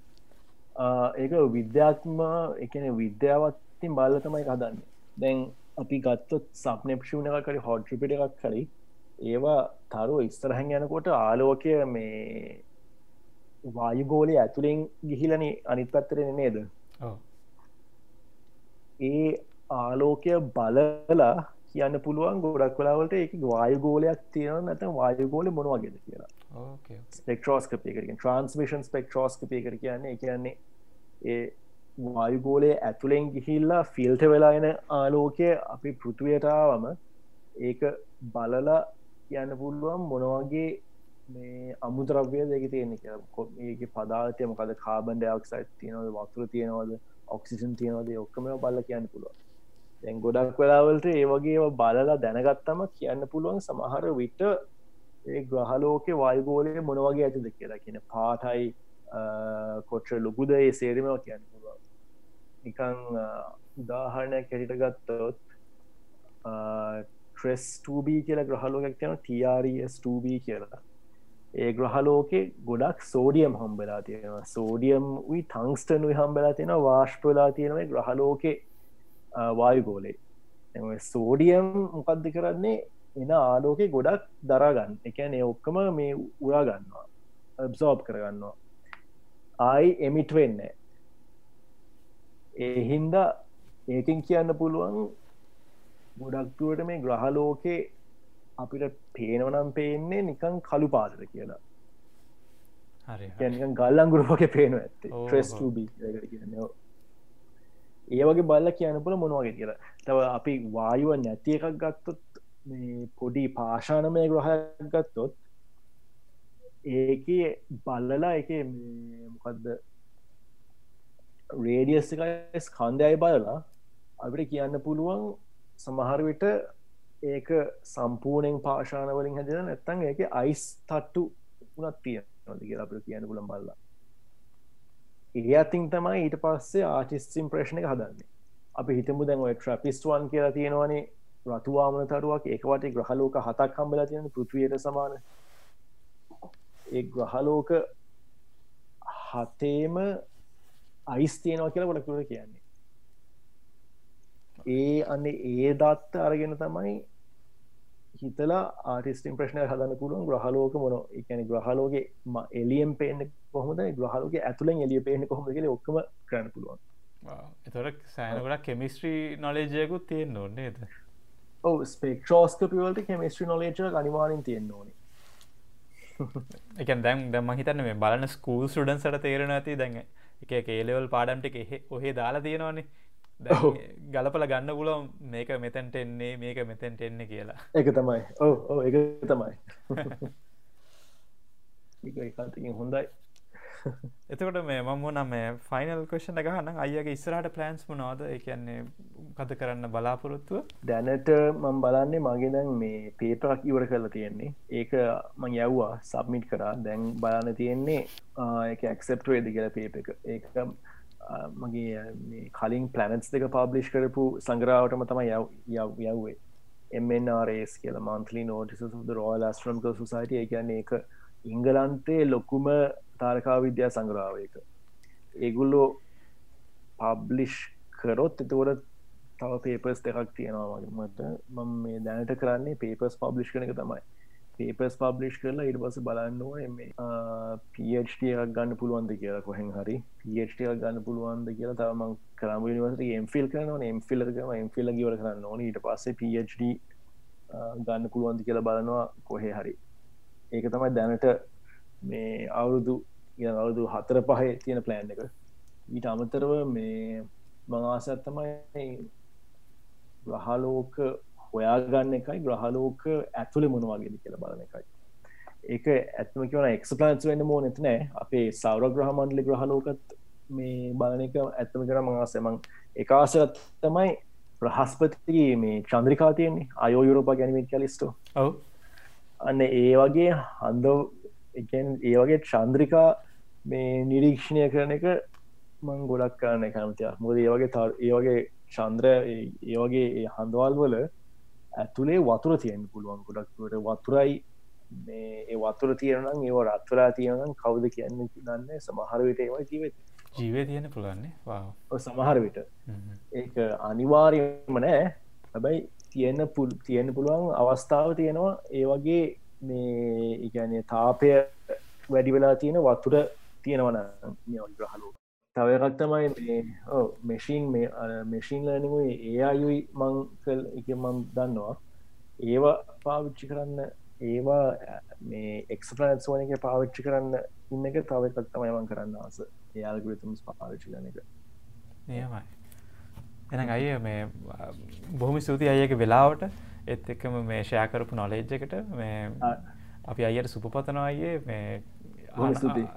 ඒක විද්‍යාත්ම එකන විද්‍යාවත්තින් බල්ල තමයි කදන්න දැන් අපි ගත්තොත් සප්නප්ෂූන එක කරි හොට්‍රිපිට එකක් කරි ඒවා තරුව ඉස්තරහැන් යනකොට ආලෝකය මේ වායුගෝලය ඇතුළෙන් ගිහිලන අනිත් පත්තරෙන නේද ඒ ආලෝකය බලලා කියන්න පුළුවන් ගොඩක් කලාවලට එක වායුගෝලයක් තියෙන නැත වායුගෝල මොනවාගෙද කියලා. ස්පෙක්ට්‍රෝස්කපයකරින් ට්‍රන්ස්මිෂන් ස්පෙක්ට්‍රෝස්කපය කර කියන්නේ කියන්නේ ඒ වායුගෝලය ඇතුළෙන් ගිහිල්ලා ෆිල්ට වෙලාෙන ආලෝකය අපි පෘතුවයටාවම ඒක බලලා කියන්න පුළුවන් මොනවගේ මේ අමුද්‍රව්‍ය දෙක තියෙන ඒක පදාතය මොකද කාබන්ඩ ක්සයිට් තියෙනවද? වතුර තියෙනවද ඔක්සිජන් තියනවද? ඔක්කම බල්ල කියන්න පුළුවන්. දැන් ගොඩක් වෙලාවලට ඒ වගේ බලලා දැනගත්තම කියන්න පුළුවන් සමහර විට ඒ ග්‍රහලෝක වායගෝලය මොනවගේ ඇතිද කියලා කියන පාටයි කොච්ච ලොකුද ඒ සේරමව කියන්න පුළුවන්. නිකං උදාහරණයක් කැටිට ගත්තොත් ට්‍රෙස්ටබී කියලා ග්‍රහලෝකක් තියෙන TRS2B කියලා. ඒ ග්‍රහලෝකෙ ගොඩක් සෝඩියම් හම්බලා තියෙනවා. සෝඩියම් වී තංස්ටන් වි හම්බලා තියෙන වාශ්පලා තියෙනව ග්‍රහලෝකෙ වායුගෝලේ. සෝඩියම් මොකක්ද කරන්නේ? එන ආලෝකෙ ගොඩක් දරාගන්න එකන ඔක්කම මේ උරා ගන්නවා. ඇබ්සෝබ් කරගන්නවා ආයි එමිට වෙන්න ඒ හින්දා ඒකින් කියන්න පුළුවන් ගොඩක්තුවට මේ ග්‍රහලෝකේ අපිට පේනවනම් පේන්නේ නිකං කළු පාදර කියලා. හරි ගල්ලංගුරුවගේ පේන ඇත්තේ. ට්‍රෙස්ටබ ඒ වගේ බල්ල කියන පුල මොනවගේ කියලා. තව අපි වායුව නැති එකක් ගත්තොත් පොඩි පාශානමය ග්‍රහයක් ගත්තොත් ඒක බල්ලලා එක මොකක්ද රේඩියස් එකයි ස්කන්ධයයි බලලා අපිට කියන්න පුළුවන් සමහරවිට ඒක සම්පූර්ණෙන් පාශානවලින් හැදෙන නැත්තන් ඒක අයිස් තට්ටු උනත් තිය නොද කියලා අපට කියන්න පුළන් බල්ලා. ඒ අතින් තමයි ඊට පස්සේ ආටිස්සිම් ප්‍රශ්න එක හදන්නේ. අපි හිතමු දැන් ඔය ට්‍රපිස්ටුවන් කියලා තියෙනවනේ රතුවාමන තරුවක් ඒකවට ග්‍රහලෝක හතක් කම්බලා තියෙන පෘතිවයට සමාන. ඒ ග්‍රහලෝක හතේම අයිස් තියෙනවා කියලා ගොඩකුට කියන්නේ. ඒ අන්න ඒ දත්ත අරගෙන තමයි හිතලා ආටිස්ටිම් ප්‍රශ්නය හදන්න පුළුවන් ග්‍රහලෝක මොන එකන ග්‍රහලෝගේ එලියම් පේන කොහොමද? ග්‍රහලෝක ඇතුළෙන් එලිය පේන කොහොම කියල ඔක්කම කරන්න පුළුවන්. එතොට සෑනකට කෙමිස්ට්‍රී නොලේජයකුත් තියෙන් ඕන්නේද ඔව ස්පෙක්ෂෝස්කපිවලට කෙමිස්ට්‍රි නොලේජ අනිවාරින් තියෙන් ඕනේ. එක දැම් දැම හිතන්න මේ බලන ස්කූල් සුඩන්සට තේරෙන ඇති දැන් එක ඒලෙවල් පාඩම්ට එක ඔහේ දාලා තියෙනවානේ ගලපල ගන්න පුල මේක මෙතැන්ට එන්නේ මේක මෙතැන්ට එන්න කියලා. එක තමයි. ඕ ඕ එක තමයි. එකතිකින් හොඳයි. එතකොට මේ මම නම් මේ ෆයිනල් කෂන ගහන්න අයගේ ඉස්රට පලන්ස් මනවාද? එකන්නේ කත කරන්න බලාපොරොත්තුව? දැනට මං බලන්නේ මගේ දැන් මේ පේපරක් ඉවර කරලා තියෙන්නේ. ඒක මං යව්වා සබ්මිට් කරා. දැන් බලන්න තියෙන්නේ එක ඇක්සෙප්ට වේද කියලා පේප එක. ඒක මගේ කලින් පලනටස් දෙක පබ්ලිෂ් කරපු සංග්‍රාවටම තම යව යව්වේ. එමRS කියල මන්තලි නෝටිස ද රෝල් ස්ට්‍රම්ක සුසයිට කියන්නේ එක ඉංගලන්තේ ලොකුම තාරකා විද්‍යා සංග්‍රාවයක ඒගුල්ලෝ පබ්ලිෂ් කරොත් එතකොට තව පේපස් දෙකක් තියෙනවා මට මම මේ දැනට කරන්නේ පේපස් පබ්ලිෂ් කනක තමයි. පේපස් පබ්ලිෂ් කරලා ඉට පස බලන්න පට එකක් ගන්න පුළුවන්ද කියලා කොහෙන් හරි. පට එකක් ගන්න පුළුවන්ද කියලා තමන් කරම නිවස එම්ෆිල් කරන එම්ෆිල්ලකම එම්ෆිල්ල ගවර කරන්න ඕන. ඊට පස්සේ පට ගන්න පුළුවන්ද කියලා බලනවා කොහේ හරි. ඒක තමයි දැනට මේ අවුරුදු අවුරුදු හතර පහේ තියෙන ප්ලෑන් එක. ඊට අමතරව මේ මංආසත් තමයි ග්‍රහලෝක හොයාගන්න එකයි ග්‍රහලෝක ඇතුළෙ මොනවාගේද කියල බලන එකයි. ඒක ඇත්ම කියවන එක්ස්පලන්ස් වෙන්න මෝ නැතිනෑ අපේ සෞර ග්‍රහමන්ඩලි ග්‍රහලෝකත් මේ බලන එක ඇත්තම කර මඟසමං එකආසත් තමයි ප්‍රහස්පතිගේ මේ චන්ද්‍රිකා තියෙන්නේ. අයෝ යුරෝපා ගැනීම කලිස්ටෝ ඔව්. අන්න ඒ වගේ හන්ද ඒ වගේ චන්ද්‍රිකා මේ නිරීක්ෂණය කරන එක මං ගොඩක් කරන්න කැමතිය මොද ඒ වගේ ඒ වගේ චන්ද්‍ර ඒ වගේ ඒ හන්දවල් වල ඇතුළේ වතුර තියෙන් පුළුවන්. ගොඩක්ට වතුරයි. ඒ වතුර තියෙනනම් ඒ රත්වලා තියෙනනම් කවුද කියන්න දන්න සමහර විට ඒවයි ජීවත් ජීවය තියෙන පුළුවන්නේ සමහර විට. ඒක අනිවාර්යම නෑ. හැබැයි තියෙන පුල් තියෙන පුළුවන් අවස්ථාව තියෙනවා. ඒ වගේ මේ ඉගැන තාපය වැඩි වෙලා තියෙන වතුර තියෙනවන ග්‍රහලු තව එකක් තමයි මේ මෙශීන් මේ මෙශීන් ලනිමු ඒ අයුයි මං කල් එක මං දන්නවා. ඒවා පාවිච්චි කරන්න ඒවා මේ එක්ස්පලන්ස් වන එක පාවිච්චි කරන්න ඉන්න එක තව එකක් තමයිමන් කරන්න ආස. ඒයාල්ගතුම්ස් පාවිච්චි කරන එක. නියමයි එන අය මේ බොහොම ස්තුති අයක වෙලාවට. එත් එක්කම මේ ෂයාකරපු නොලේජ් එකට මේ අපි අයට සුපපතනවායේ මේ ස්තුතියි